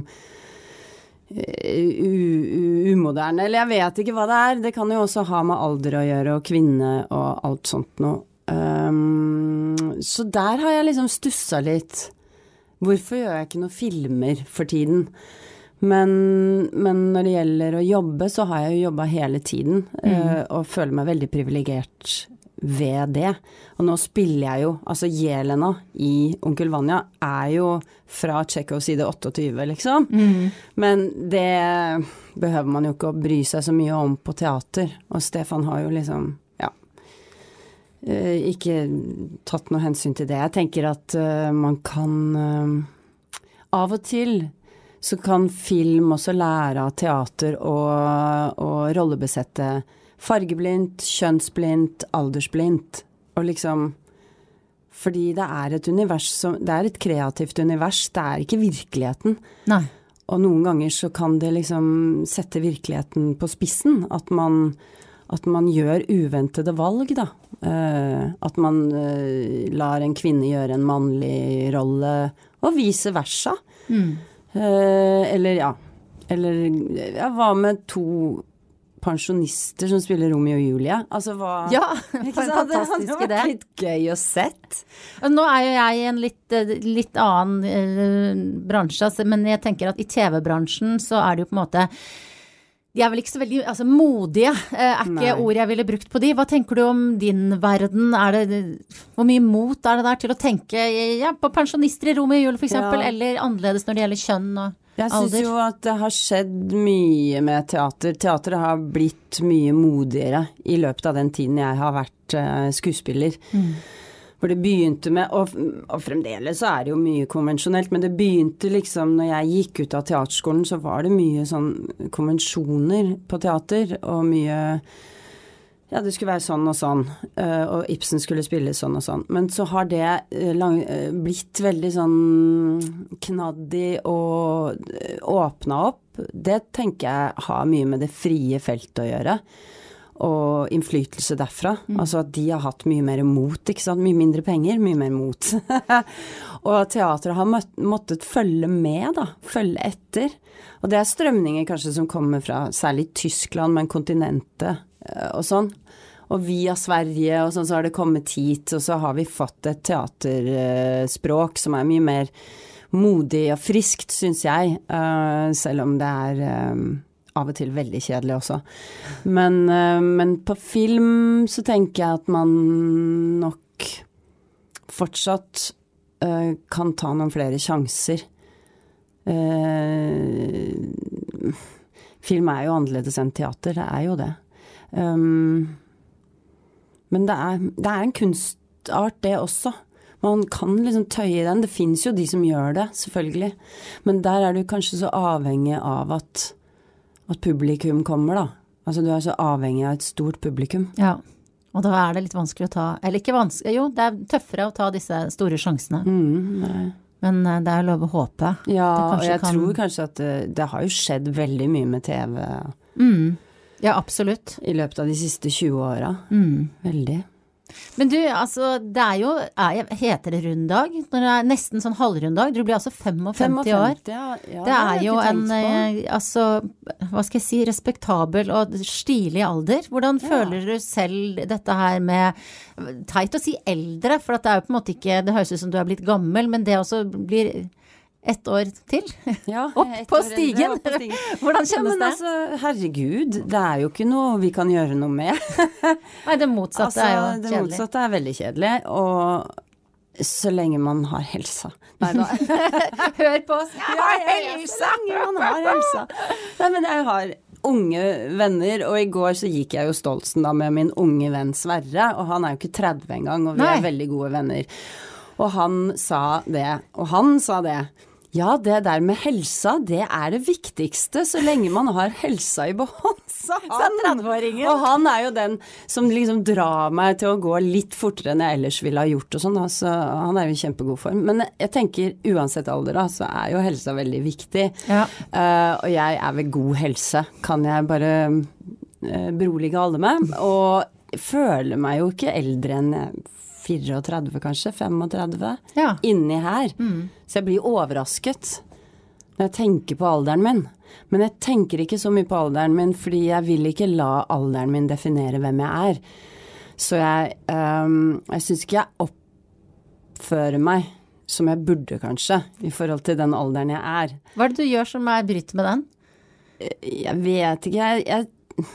umoderne. Eller jeg vet ikke hva det er. Det kan jo også ha med alder å gjøre, og kvinne og alt sånt noe. Um, så der har jeg liksom stussa litt. Hvorfor gjør jeg ikke noen filmer for tiden? Men, men når det gjelder å jobbe, så har jeg jo jobba hele tiden, eh, og føler meg veldig privilegert ved det. Og nå spiller jeg jo Altså Jelena i Onkel Vanja er jo fra Tsjekhovs side 28, liksom. Men det behøver man jo ikke å bry seg så mye om på teater. Og Stefan har jo liksom Ja. eh, ikke tatt noe hensyn til det. Jeg tenker at uh, man kan uh, Av og til så kan film også lære av teater å rollebesette fargeblindt, kjønnsblindt, aldersblindt. Og liksom Fordi det er et univers som Det er et kreativt univers, det er ikke virkeligheten. Nei. Og noen ganger så kan det liksom sette virkeligheten på spissen. At man, at man gjør uventede valg, da. Uh, at man uh, lar en kvinne gjøre en mannlig rolle, og vice versa. Eh, eller ja. Eller ja, hva med to pensjonister som spiller Romeo og Julie? Altså hva Ja, for en sant? Det hadde vært litt gøy å sett. Nå er jo jeg i en litt, eh, litt annen uh, bransje, altså, men jeg tenker at i TV-bransjen så er det jo på en måte de er vel ikke så veldig altså modige, eh, er ikke Nei. ord jeg ville brukt på de. Hva tenker du om din verden? Er det, hvor mye mot er det der til å tenke ja, på pensjonister i Romeo og Julie f.eks., Ja. eller annerledes når det gjelder kjønn og Jeg syns jo at det har skjedd mye med teater. Teateret har blitt mye modigere i løpet av den tiden jeg har vært eh, skuespiller. For det begynte med, og, og fremdeles så er det jo mye konvensjonelt, men det begynte liksom når jeg gikk ut av teaterskolen, så var det mye sånn konvensjoner på teater, og mye ja, det skulle være sånn og sånn, eh, og Ibsen skulle spille sånn og sånn. Men så har det eh, lang, eh, blitt veldig sånn knaddig og åpna opp. Det tenker jeg har mye med det frie feltet å gjøre. Og innflytelse derfra. Mm. Altså at de har hatt mye mer mot, ikke sant. Mye mindre penger, mye mer mot. og teatret har måttet følge med, da. Følge etter. Og det er strømninger kanskje som kommer fra særlig Tyskland, men kontinentet og sånn. Og via Sverige og sånn så har det kommet hit, og så har vi fått et teaterspråk som er mye mer modig og friskt, syns jeg. Uh, selv om det er um, av og til veldig kjedelig også. Men, men, på film så tenker jeg at man nok fortsatt kan ta noen flere sjanser. film er jo annerledes enn teater, det er jo det. Um, men det er, det er, en kunstart, det også. Man kan liksom tøye den. Det fins jo de som gjør det, selvfølgelig. Men der er du kanskje så avhengig av at, at publikum kommer, da. Altså du er så avhengig av et stort publikum. Ja. Og da er det litt vanskelig å ta Eller ikke vanskelig, jo, det er tøffere å ta disse store sjansene. Mm, Men eh, det er lov å håpe. Ja, og jeg kan... tror kanskje at det, eh, det, har jo skjedd veldig mye med TV. Mm. Ja, absolutt. I løpet av de siste 20 åra. Mm. Veldig. Men du, altså det er jo er, Heter det runddag? Når det er nesten sånn halvrunddag? Du blir altså 55, 55 år. Ja, ja, det er jo en eh, altså hva skal jeg si respektabel og stilig alder. Hvordan ja. føler du selv dette her med Teit å si eldre, for det er jo på en måte ikke Det høres ut som du er blitt gammel, men det også blir ett år til. Ja, opp, på stigen. opp, på stigen. Hvordan kjennes ja, det? Altså, herregud, det er jo ikke noe vi kan gjøre noe med. Nei, det motsatte altså, er jo kjedelig. Det motsatte er veldig kjedelig. Og så lenge man har helsa. Nei da. Hør på oss. Jeg har helsa! Så lenge man har helsa. Nei, men jeg har unge venner, og i går så gikk jeg jo Stoltsen da med min unge venn Sverre, og han er jo ikke 30 engang, og vi Nei. er veldig gode venner. Og han sa det, og han sa det. Ja, det der med helsa, det er det viktigste så lenge man har helsa i behold, sa han. Og han er jo den som liksom drar meg til å gå litt fortere enn jeg ellers ville ha gjort og sånn. så han er jo i kjempegod form. Men jeg tenker uansett alder, da, så er jo helsa veldig viktig. Ja. Uh, og jeg er ved god helse, kan jeg bare uh, berolige alle med. Og føler meg jo ikke eldre enn jeg 34 kanskje, 35, ja. inni her. Mm. Så jeg blir overrasket når jeg tenker på alderen min. Men jeg tenker ikke så mye på alderen min, fordi jeg vil ikke la alderen min definere hvem jeg er. Så jeg, um, jeg syns ikke jeg oppfører meg som jeg burde, kanskje, i forhold til den alderen jeg er. Hva er det du gjør som er bryter med den? Jeg vet ikke. Jeg, jeg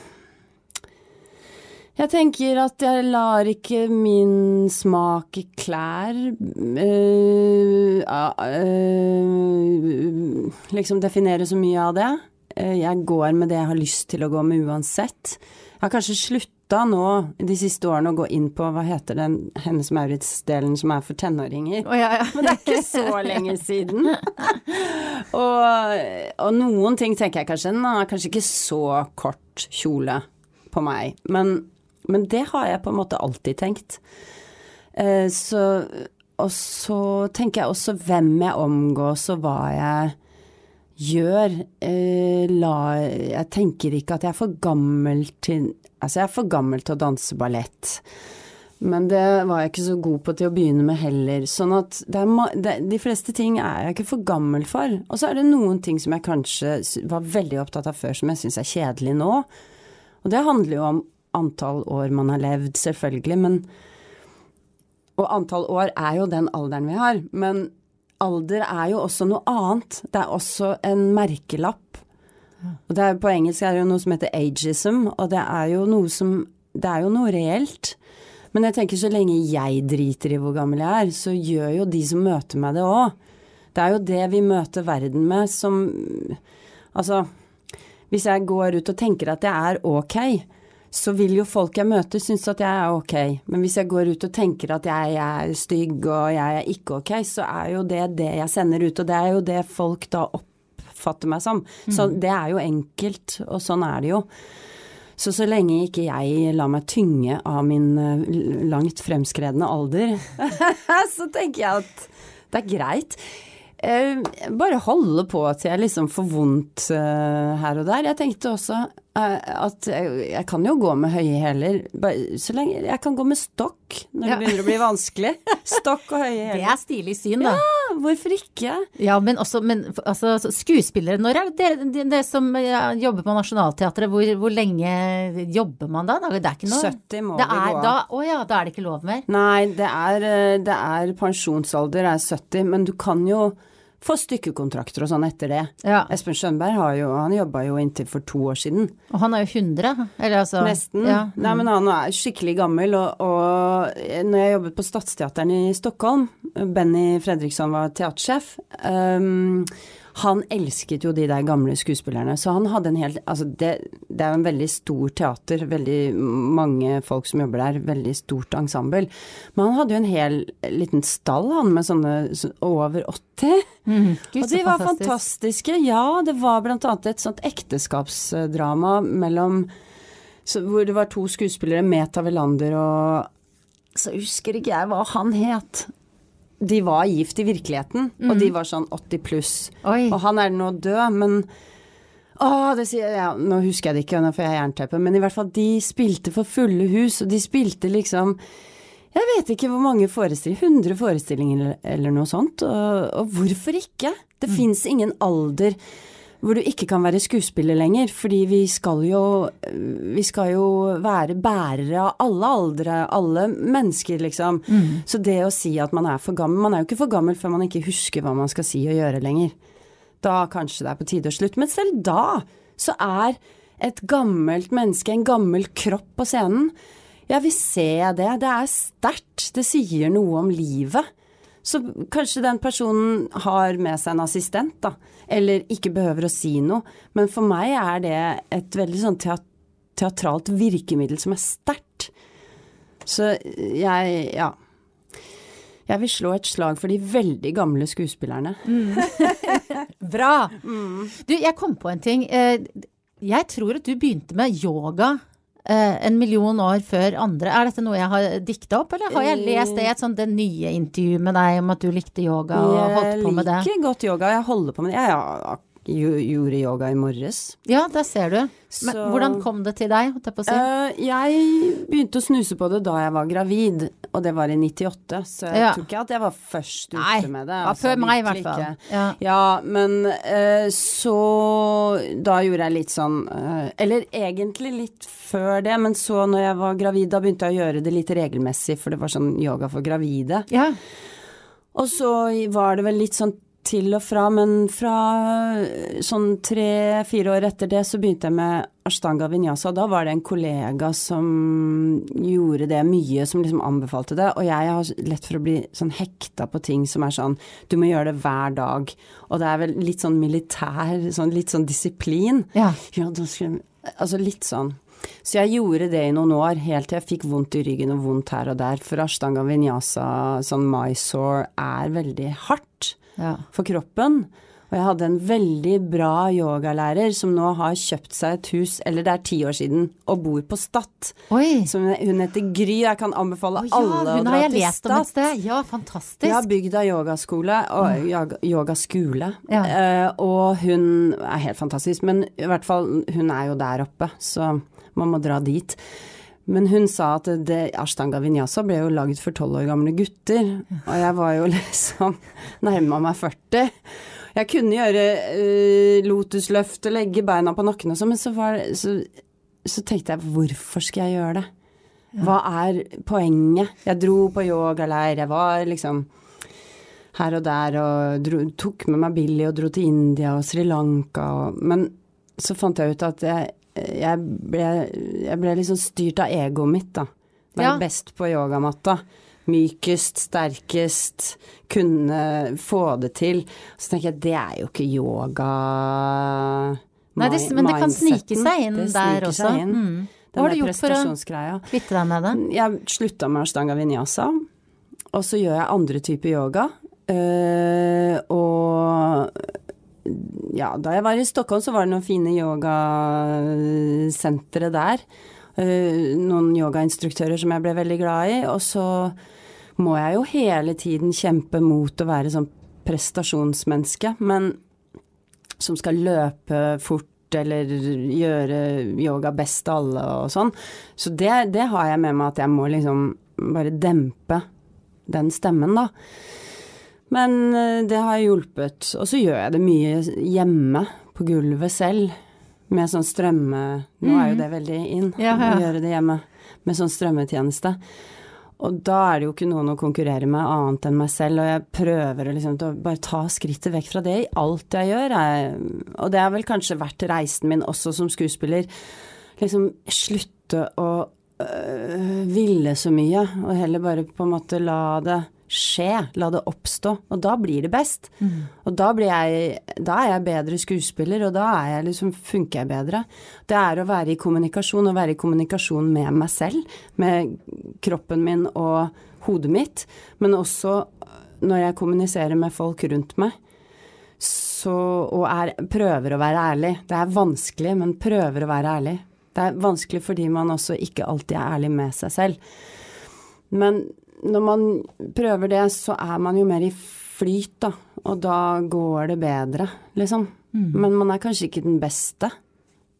jeg tenker at jeg lar ikke min smak i klær øh, øh, liksom definere så mye av det. Eh, jeg går med det jeg har lyst til å gå med uansett. Jeg har kanskje slutta nå de siste årene å gå inn på hva heter den Hennes Maurits-delen som er for tenåringer. Oh, ja, ja. Men det er ikke så lenge siden. og, og, noen ting tenker jeg kanskje er kanskje ikke så kort kjole på meg. Men men det har jeg på en måte alltid tenkt. Eh, så, og så tenker jeg også hvem jeg omgås og hva jeg gjør. Eh, la, jeg tenker ikke at jeg er for gammel til Altså, jeg er for gammel til å danse ballett. Men det var jeg ikke så god på til å begynne med heller. Sånn at er, de fleste ting er jeg ikke for gammel for. Og så er det noen ting som jeg kanskje var veldig opptatt av før, som jeg syns er kjedelig nå. Og det handler jo om antall år man har levd, selvfølgelig, men Og antall år er jo den alderen vi har, men alder er jo også noe annet. Det er også en merkelapp. Og det er, på engelsk er det jo noe som heter ageism, og det er jo noe som Det er jo noe reelt. Men jeg tenker så lenge jeg driter i hvor gammel jeg er, så gjør jo de som møter meg det òg. Det er jo det vi møter verden med som Altså, hvis jeg går ut og tenker at jeg er ok, så vil jo folk jeg møter synes at jeg er ok. Men hvis jeg går ut og tenker at jeg er stygg og jeg er ikke ok, så er jo det det jeg sender ut. Og det er jo det folk da oppfatter meg som. Så mm. det er jo enkelt, og sånn er det jo. Så så lenge ikke jeg lar meg tynge av min eh, langt fremskredne alder, så tenker jeg at det er greit. Eh, bare holde på til jeg liksom får vondt eh, her og der. Jeg tenkte også at jeg, jeg kan jo gå med høye hæler, så lenge Jeg kan gå med stokk når Ja. det begynner å bli vanskelig. Stokk og høye Det er stilig syn, da. Ja, hvorfor ikke? Ja, men også men, altså, skuespillere Når er det dere det, det som jobber på Nationaltheatret, hvor, hvor lenge jobber man da? Det er ikke noe 70 må det vi er, gå av. Å ja, da er det ikke lov mer? Nei, det er, eh, det er pensjonsalder er 70, men du kan jo få stykkekontrakter og sånn etter det. Ja. Espen Skjønberg har jo, han jobba jo inntil for to år siden. Og han er jo 100, eller altså Nesten. Ja. Nei, men han er skikkelig gammel, og, og når jeg jobbet på Stadsteateren i Stockholm, Benny Fredriksson var teatersjef, um, han elsket jo de der gamle skuespillerne, så han hadde en helt Altså det, det er jo en veldig stor teater, veldig mange folk som jobber der, veldig stort ensemble. Men han hadde jo en hel liten stall, han, med sånne så- over 80. Mm, Og de var fantastisk. fantastiske. Ja, det var blant annet et sånt ekteskapsdrama mellom så, Hvor det var to skuespillere, Meta Velander og Så husker ikke jeg hva han het. De var gift i virkeligheten, og de var sånn 80 pluss. Oi. Og han er nå død, men Å, det sier ja, Nå husker jeg det ikke, nå får jeg jernteppe, men i hvert fall, de spilte for fulle hus, og de spilte liksom jeg vet ikke hvor mange forestillinger, 100 forestillinger eller, eller noe sånt, og, og hvorfor ikke? Det Mm. fins ingen alder hvor du ikke kan være skuespiller lenger, fordi vi skal jo vi skal jo være bærere av alle aldre, alle mennesker, liksom. Mm. Så det å si at man er for gammel Man er jo ikke for gammel før man ikke husker hva man skal si og gjøre lenger. Da kanskje det er på tide å slutte. Men selv da så er et gammelt menneske, en gammel kropp på scenen, Ja, vi ser det. Det er sterkt. Det sier noe om livet. Så kanskje den personen har med seg en assistent, da. Eller ikke behøver å si noe. Men for meg er det et veldig sånn teat teatralt virkemiddel som er sterkt. Så jeg ja. Jeg vil slå et slag for de veldig gamle skuespillerne. Bra! Mm. Du, jeg kom på en ting. Eh, Jeg tror at du begynte med yoga en million år før andre. Er dette noe jeg har dikta opp, eller har jeg lest det i et sånt det nye intervju med deg om at du likte yoga og holdt på med det? Jeg liker godt yoga. Jeg holder på med det. Jeg har gjorde yoga i morges. Ja, der ser du. Men Så- hvordan kom det til deg, jeg si? Eh, jeg begynte å snuse på det da jeg var gravid, og det var i 98. Så jeg Ja. tror ikke at jeg var først ute Nei, med det. Nei, altså, før meg i hvert fall. Ja. Ja, men eh, så Da gjorde jeg litt sånn eh, Eller egentlig litt før det, men så når jeg var gravid, da begynte jeg å gjøre det litt regelmessig, for det var sånn yoga for gravide. ja. Og så var det vel litt sånn til og fra, men fra eh, sånn tre-fire år etter det så begynte jeg med Ashtanga Vinyasa. Da var det en kollega som gjorde det mye, som liksom anbefalte det. Og jeg har lett for å bli sånn hekta på ting som er sånn du må gjøre det hver dag. Og det er vel litt sånn militær, sånn litt sånn disiplin. Ja. Ja, skal Altså litt sånn. Så jeg gjorde det i noen år, helt til jeg fikk vondt i ryggen og vondt her og der. For Ashtanga Vinyasa, sånn Mysore, er veldig hardt ja. for kroppen. Og jeg hadde en veldig bra yogalærer som nå har kjøpt seg et hus, eller det er ti år siden, og bor på Stad. Hun heter Gry, jeg kan anbefale oh, ja, alle å dra til Stad. Ja, fantastisk. Ja, Bygda yogaskole og yogaskole. Ja. Uh, og hun er helt fantastisk, men i hvert fall hun er jo der oppe, så man må dra dit. Men hun sa at det, Ashtanga Vinyasa ble jo lagd for tolv år gamle gutter, og jeg var jo liksom nærma meg 40. Jeg kunne gjøre uh, lotusløft og legge beina på nakken og sånn, men så, var, så, så tenkte jeg hvorfor skal jeg gjøre det? Hva er poenget? Jeg dro på yogaleir, jeg var liksom her og der og dro, tok med meg Billy og dro til India og Sri Lanka og Men så fant jeg ut at jeg, jeg, ble, jeg ble liksom styrt av egoet mitt, da. Være Ja. best på yogamatta. Mykest, sterkest, kunne få det til. Så tenker jeg, det er jo ikke yoga Nei, det, men det kan snike seg inn der også. inn. Mm. Hva har du gjort for å kvitte deg med det? Jeg slutta med ashtanga vinyasa, og så gjør jeg andre typer yoga. Øh, og ja, da jeg var i Stockholm, så var det noen fine yogasentre der. Eh, noen yogainstruktører som jeg ble veldig glad i. Og så må jeg jo hele tiden kjempe mot å være sånn prestasjonsmenneske, men som skal løpe fort eller gjøre yoga best av alle og sånn. Så det, det har jeg med meg at jeg må liksom bare dempe den stemmen, da. Men eh, det har hjulpet. Og så gjør jeg det mye hjemme, på gulvet selv, med sånn strømme... Nå er jo det veldig inn, Ja, ja. å gjøre det hjemme med sånn strømmetjeneste. Og da er det jo ikke noen å konkurrere med annet enn meg selv, og jeg prøver liksom å bare ta skrittet vekk fra det i alt jeg gjør. Jeg, og det har vel kanskje vært reisen min også som skuespiller. Liksom slutte å øh, ville så mye, og heller bare på en måte la det skje, la det oppstå, og da blir det best. Og da blir jeg Da er jeg bedre skuespiller, og da er jeg liksom funker jeg bedre. Det er å være i kommunikasjon, og være i kommunikasjon med meg selv, med kroppen min og hodet mitt, men også når jeg kommuniserer med folk rundt meg. Så, og er, prøver å være ærlig. Det er vanskelig, men prøver å være ærlig. Det er vanskelig fordi man også ikke alltid er ærlig med seg selv. Men når man prøver det, så er man jo mer i flyt, da. Og da går det bedre, liksom. Men man er kanskje ikke den beste.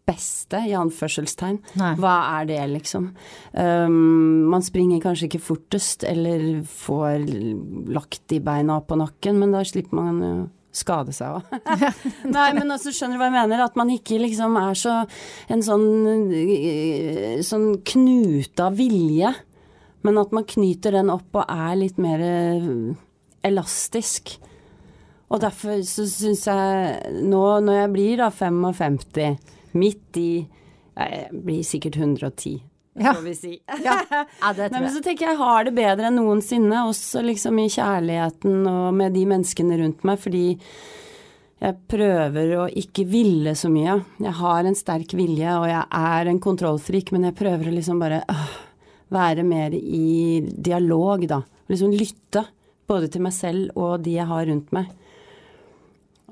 Beste, i anførselstegn. Nei. Hva er det, liksom? Um, man springer kanskje ikke fortest, eller får lagt de beina opp på nakken, men da slipper man jo skade seg òg. Nei, men også skjønner du hva jeg mener? At man ikke liksom er så en sånn eh, sånn knute av vilje, men at man knyter den opp og er litt mer eh, elastisk. Og derfor så syns jeg nå når jeg blir da 55, midt i Jeg blir sikkert 110, Ja. får vi si. Ja, ja det Nei, jeg. men så tenker jeg jeg har det bedre enn noensinne, også liksom i kjærligheten og med de menneskene rundt meg, fordi jeg prøver å ikke ville så mye. Jeg har en sterk vilje, og jeg er en kontrollfrik, men jeg prøver å liksom bare øh, være mer i dialog, da. Liksom lytte, både til meg selv og de jeg har rundt meg.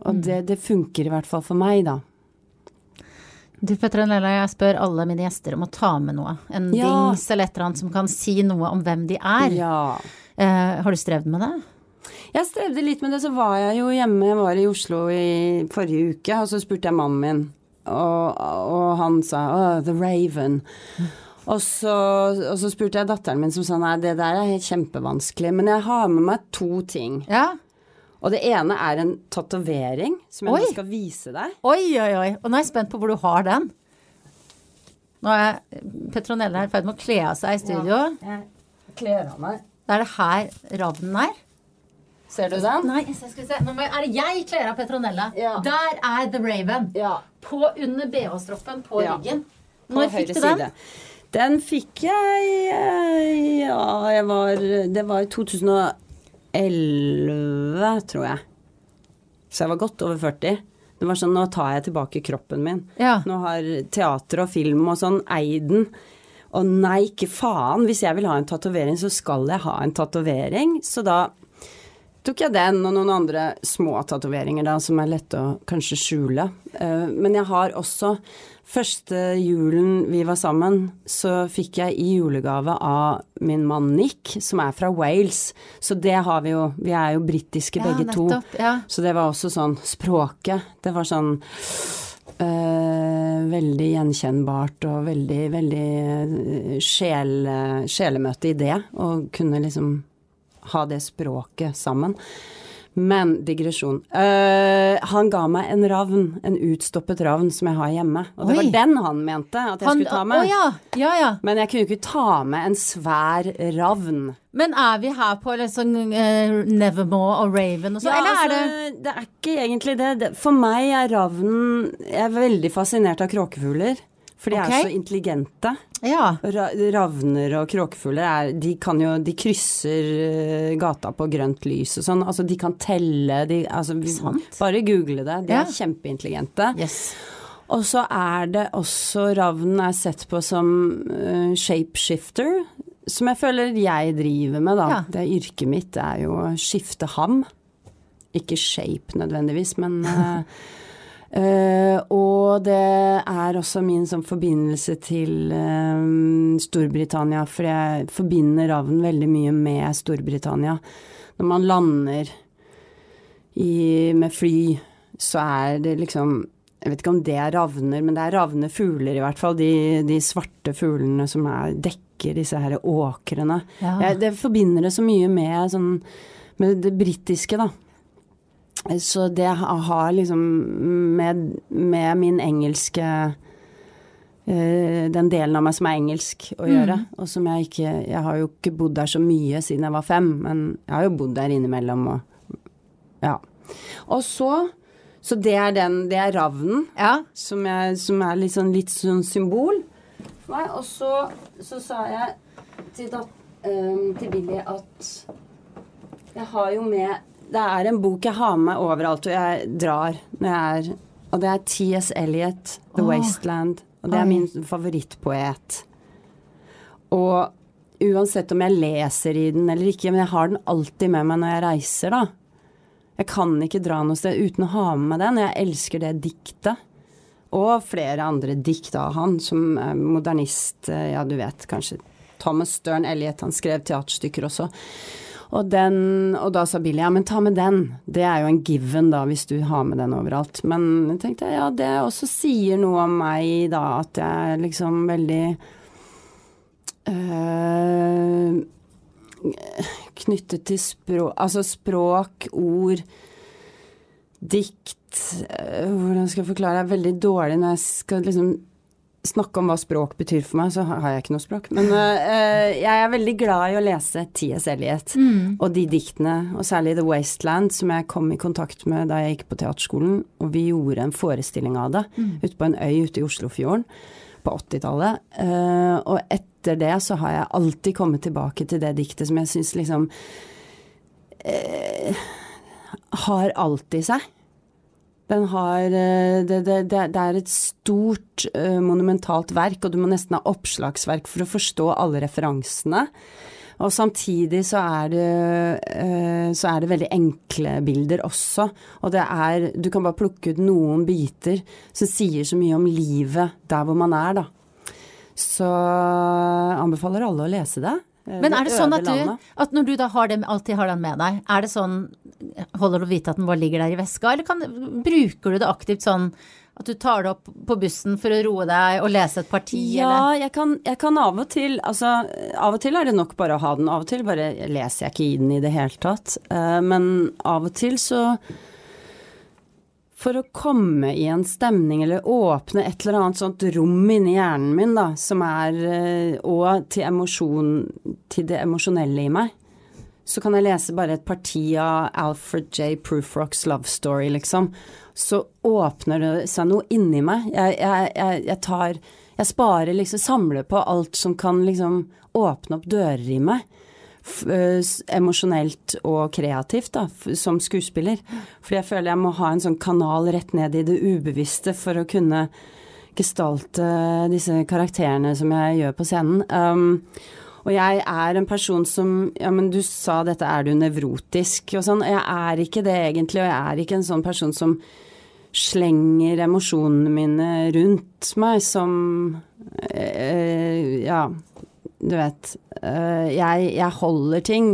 Og Mm. det, det funker i hvert fall for meg, da. Du Petronella, jeg spør alle mine gjester om å ta med noe. En Ja. dings eller et eller annet som kan si noe om hvem de er. Ja. Eh, har du strevd med det? Jeg strevde litt med det, så var jeg jo hjemme, jeg var i Oslo i forrige uke, og så spurte jeg mannen min, og, og han sa «Åh, The Raven. Og så, og så spurte jeg datteren min som sa nei, det der er helt kjempevanskelig, men jeg har med meg to ting. Ja. Og det ene er en tatovering som jeg nå skal vise deg. Oi, oi, oi. Og nå er jeg spent på hvor du har den. Nå er Petronella i ferd med å kle av seg i studio. Jeg kler av meg. Da er det her ravnen er. Ser du den? Nei, skal vi se. Nå må jeg, er det jeg kler av Petronella? Ja. Der er The Raven. Ja. På under BH-stroppen på Ja. ryggen. På fikk du den? side. Den fikk jeg eh, Ja, jeg var Det var i 2011, tror jeg. Så jeg var godt over 40. Det var sånn, nå tar jeg tilbake kroppen min. Ja. Nå har teater og film og sånn eid den. Og nei, ikke faen. Hvis jeg vil ha en tatovering, så skal jeg ha en tatovering. Så da tok jeg den og noen andre små tatoveringer da, som er lette å kanskje skjule. Eh, men jeg har også Første julen vi var sammen, så fikk jeg i julegave av min mann Nick, som er fra Wales. Så det har vi jo. Vi er jo britiske Ja, begge to. ja. Så det var også sånn Språket. Det var sånn eh, veldig gjenkjennbart og veldig, veldig eh, sjel, sjelemøte i det. Å kunne liksom ha det språket sammen. Men digresjon. Uh, han ga meg en ravn, en utstoppet ravn som jeg har hjemme. Og det Oi. var den han mente at jeg Han- skulle ta med. Å ja. ja, ja. Men jeg kunne ikke ta med en svær ravn. Men er vi her på liksom uh, Nevermore og Raven og sånn, Ja, eller er det altså, det er ikke egentlig det. det. For meg er ravnen Jeg er veldig fascinert av kråkefugler. For de okay. er så intelligente. Ja. Ra ravner og kråkefugler er De De krysser eh, gata på grønt lys og sånn. Altså, de kan telle de, altså, vi. Bare google det. De Ja. er kjempeintelligente. Yes. Og så er det også Ravnen er sett på som uh, shapeshifter, som jeg føler jeg driver med, da. Ja. Det er yrket mitt, det er jo å skifte ham. Ikke shape nødvendigvis, men uh, uh, Og det er også min sånn forbindelse til uh, Storbritannia, for jeg forbinder ravnen veldig mye med Storbritannia. Når man lander i, med fly, så er det liksom jeg vet ikke om det er ravner, men det er ravnefugler i hvert fall. De, de svarte fuglene som er, dekker disse her åkrene. Ja. Jeg, det forbinder det så mye med, sånn, med det britiske, da. Så det har liksom med, med min engelske eh, Den delen av meg som er engelsk å gjøre. Og som jeg ikke Jeg har jo ikke bodd der så mye siden jeg var fem, men jeg har jo bodd der innimellom og Ja. Og så så det er den, det er ravnen, Ja. som, jeg, som er litt sånn, litt sånn symbol for meg. Og så, så sa jeg til, dat, um, til Billy at jeg har jo med Det er en bok jeg har med overalt, og jeg drar når jeg er Og det er T.S. Eliot, 'The oh. Wasteland'. Og det er min favorittpoet. Og uansett om jeg leser i den eller ikke, men jeg har den alltid med meg når jeg reiser, da. Jeg kan ikke dra noe sted uten å ha med meg den. Jeg elsker det diktet. Og flere andre dikt av han, som er modernist, eh, ja du vet kanskje Thomas Stern Elliot, han skrev teaterstykker også. Og, den, og da sa Billy ja, men ta med den. Det er jo en given da, hvis du har med den overalt. Men jeg tenkte ja, det også sier noe om meg da, at jeg er liksom veldig øh, knyttet til språk Altså språk, ord, dikt øh, Hvordan skal jeg forklare? Jeg er veldig dårlig når jeg skal liksom snakke om hva språk betyr for meg, så har jeg ikke noe språk. Men uh, jeg er veldig glad i å lese T.S. Eliot og de diktene, og særlig The Wasteland, som jeg kom i kontakt med da jeg gikk på teaterskolen, og vi gjorde en forestilling av det ute på en øy ute i Oslofjorden på 80-tallet. Uh, og etter det så har jeg alltid kommet tilbake til det diktet som jeg syns liksom uh, har alt i seg. Den har eh, det, det, det, er et stort, eh, monumentalt verk, og du må nesten ha oppslagsverk for å forstå alle referansene. Og samtidig så er det, eh, så er det veldig enkle bilder også. Og det er Du kan bare plukke ut noen biter som sier så mye om livet der hvor man er, da. Så anbefaler alle å lese det. Eh, Men er det sånn at du, at når du da har den, alltid har den med deg, er det sånn Holder du å vite at den bare ligger der i veska, eller kan, bruker du det aktivt sånn at du tar det opp på bussen for å roe deg og lese et parti, eller? Ja, jeg kan, jeg kan av og til Altså, av og til er det nok bare å ha den. Av og til bare leser jeg ikke i den i det hele tatt. Eh, men av og til så For å komme i en stemning eller åpne et eller annet sånt rom inni hjernen min, da, som er eh, Og til emosjon Til det emosjonelle i meg. Så kan jeg lese bare et parti av Alfred J. Prufrocks Love Story, liksom. Så åpner det seg noe inni meg. Jeg, jeg, jeg, jeg tar Jeg sparer liksom Samler på alt som kan liksom åpne opp dører i meg. Øh, s- emosjonelt og kreativt, da, som skuespiller. Fordi jeg føler jeg må ha en sånn kanal rett ned i det ubevisste for å kunne gestalte disse karakterene som jeg gjør på scenen. Um, og jeg er en person som Ja, men du sa dette, er du nevrotisk og sånn. Jeg er ikke det egentlig, og jeg er ikke en sånn person som slenger emosjonene mine rundt meg som eh, Ja, du vet. eh, jeg, jeg holder ting.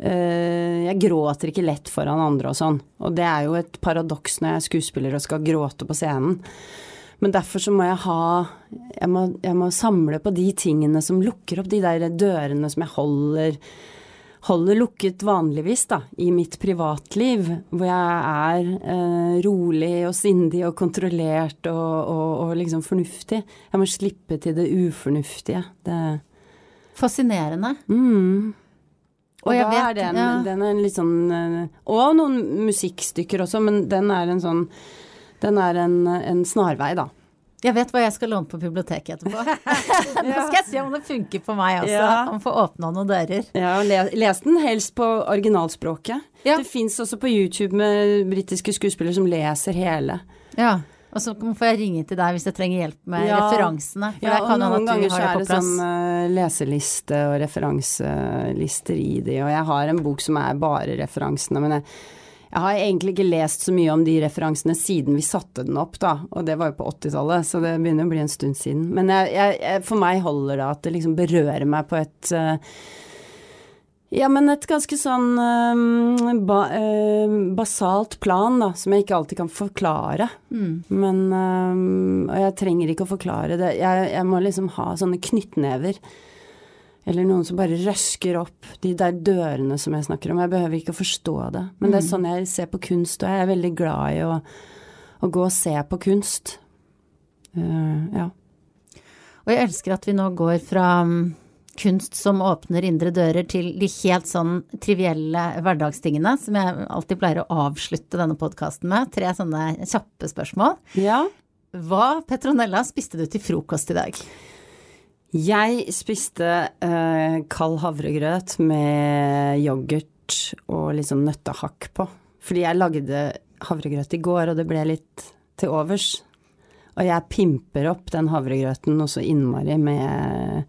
Eh, jeg gråter ikke lett foran andre og sånn. Og det er jo et paradoks når jeg er skuespiller og skal gråte på scenen. Men derfor så må jeg ha jeg må, jeg må samle på de tingene som lukker opp de der dørene som jeg holder holder lukket vanligvis, da, i mitt privatliv, hvor jeg er eh, rolig og sindig og kontrollert og, og, og liksom fornuftig. Jeg må slippe til det ufornuftige. Det Fascinerende. mm. Og, Og jeg da vet- er den, ja. den er en litt sånn eh, Og noen musikkstykker også, men den er en sånn Den er en, en snarvei, da. Jeg vet hva jeg skal låne på biblioteket etterpå. Nå skal jeg se om det funker på meg også, Ja. om å få åpna noen dører. Ja, le, les den helst på originalspråket. Ja. Det fins også på YouTube med britiske skuespillere som leser hele. Ja. Og så får jeg ringe til deg hvis jeg trenger hjelp med Ja. referansene. Ja, og noen ganger så er det sånn eh, leseliste og referanselister i de, og jeg har en bok som er bare referansene, men jeg, Jeg har egentlig ikke lest så mye om de referansene siden vi satte den opp, da. Og det var jo på 80-tallet, så det begynner å bli en stund siden. Men jeg, jeg, for meg holder det at det liksom berører meg på et uh, ja, men et ganske sånn uh, ba, uh, basalt plan, da, som jeg ikke alltid kan forklare. Mm. Men Og jeg trenger ikke å forklare det. Jeg, jeg må liksom ha sånne knyttnever eller noen som bare røsker opp de der dørene som jeg snakker om. Jeg behøver ikke å forstå det. Men mm. det er mm. sånn jeg ser på kunst, og jeg er veldig glad i å, å gå og se på kunst. Uh, ja. Og jeg elsker at vi nå går fra um, kunst som åpner indre dører, til de helt sånn trivielle hverdagstingene som jeg alltid pleier å avslutte denne podkasten med. Tre sånne kjappe spørsmål. Ja. Hva, Petronella, spiste du til frokost i dag? Jeg spiste uh, kald havregrøt med yoghurt og sånn nøttehakk på. Fordi jeg lagde havregrøt i går, og det ble litt til overs. Og jeg pimper opp den havregrøten noe så innmari med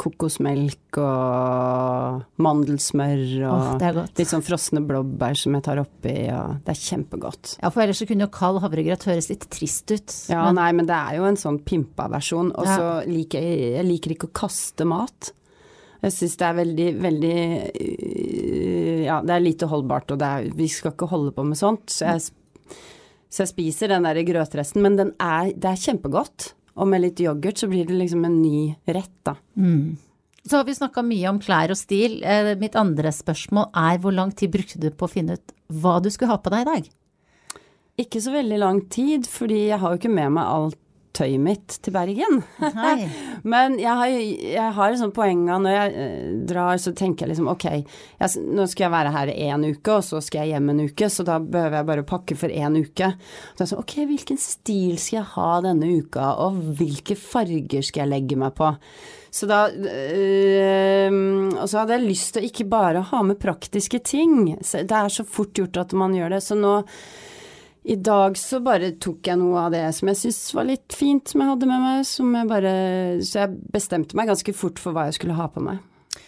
kokosmelk og mandelsmør og oh, litt sånn frosne blåbær som jeg tar oppi, og det er kjempegodt. Ja, for ellers så kunne jo kald havregrøt høres litt trist ut. Ja, men... nei, men det er jo en sånn pimpa versjon. Og så ja. liker jeg, jeg liker ikke å kaste mat. Jeg syns det er veldig, veldig Ja, det er lite holdbart, og er, vi skal ikke holde på med sånt. Så jeg, så jeg spiser den der grøtresten, men er, det er kjempegodt. Og med litt yoghurt så blir det liksom en ny rett, da. Mm. Så har vi snakka mye om klær og stil. Eh, mitt andre spørsmål er hvor lang tid brukte du på å finne ut hva du skulle ha på deg i dag? Ikke så veldig lang tid, fordi jeg har jo ikke med meg alt tøyet mitt til Bergen. Men jeg har, jeg har et sånt poeng av når jeg eh, drar, så tenker jeg liksom ok, jeg, nå skal jeg være her én uke, og så skal jeg hjem en uke, så da behøver jeg bare pakke for én uke. Så jeg sånn, ok, hvilken stil skal jeg ha denne uka, og hvilke farger skal jeg legge meg på? Så da øh, Og så hadde jeg lyst til å ikke bare ha med praktiske ting. Det er så fort gjort at man gjør det. Så nå i dag så bare tok jeg noe av det som jeg syntes var litt fint som jeg hadde med meg, som jeg bare Så jeg bestemte meg ganske fort for hva jeg skulle ha på meg.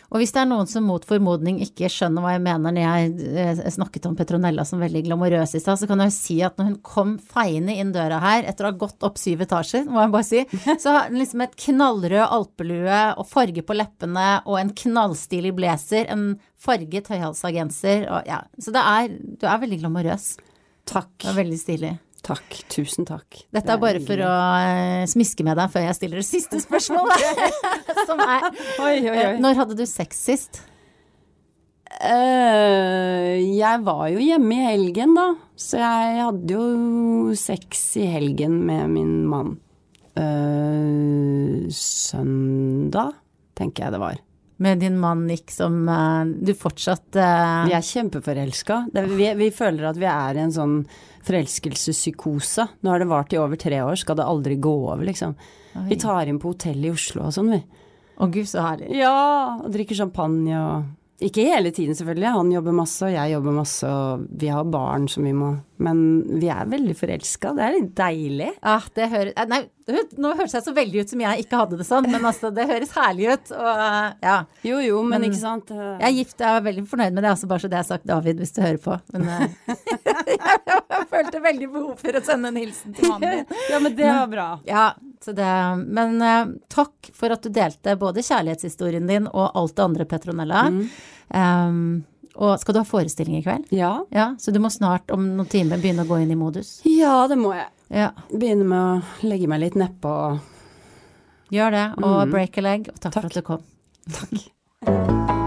Og hvis det er noen som mot formodning ikke skjønner hva jeg mener når jeg, eh, snakket om Petronella som veldig glamorøs i stad, så kan jeg jo si at når hun kom feiende inn døra her etter å ha gått opp syv etasjer, må jeg bare si, så har hun liksom et knallrød alpelue og farge på leppene og en knallstilig blazer, en farget høyhalsa og ja, så det er Du er veldig glamorøs. Takk. Det var veldig stilig. Takk. Tusen takk. Dette er bare for å uh, smiske med deg før jeg stiller det siste spørsmålet. Som er oi, oi, oi. Når hadde du sex sist? Uh, jeg var jo hjemme i helgen, da. Så jeg hadde jo sex i helgen med min mann. Uh, søndag, tenker jeg det var med din mann Nick som uh, du fortsatt uh... Vi er kjempeforelska. Vi, vi, føler at vi er i en sånn forelskelsespsykose. Nå har det vart i over tre år, skal det aldri gå over, liksom. Oi. Vi tar inn på hotell i Oslo og sånn, vi. Å gud, så herlig. Ja, og drikker champagne og ikke hele tiden, selvfølgelig. Han jobber masse, og jeg jobber masse, og vi har barn som vi må Men vi er veldig forelska. Det er litt deilig. Ah, det høres eh, Nei, nå høres jeg så veldig ut som jeg ikke hadde det sånn, men altså, det høres herlig ut. Og ja. Jo, jo, men, men ikke sant. Jeg er gift, jeg er veldig fornøyd med det, altså bare så det er sagt, David, hvis du hører på. Men eh, jeg følte veldig behov for å sende en hilsen til mannen din. ja, men det var bra. Ja, det, men uh, takk for at du delte både kjærlighetshistorien din og alt det andre, Petronella. Mm. Um, og skal du ha forestilling i kveld? Ja. ja. Så du må snart om noen timer begynne å gå inn i modus? Ja, det må jeg. Ja. Begynne med å legge meg litt nedpå. Gjør det, og mm. break a leg. Og takk, takk. for at du kom. Takk.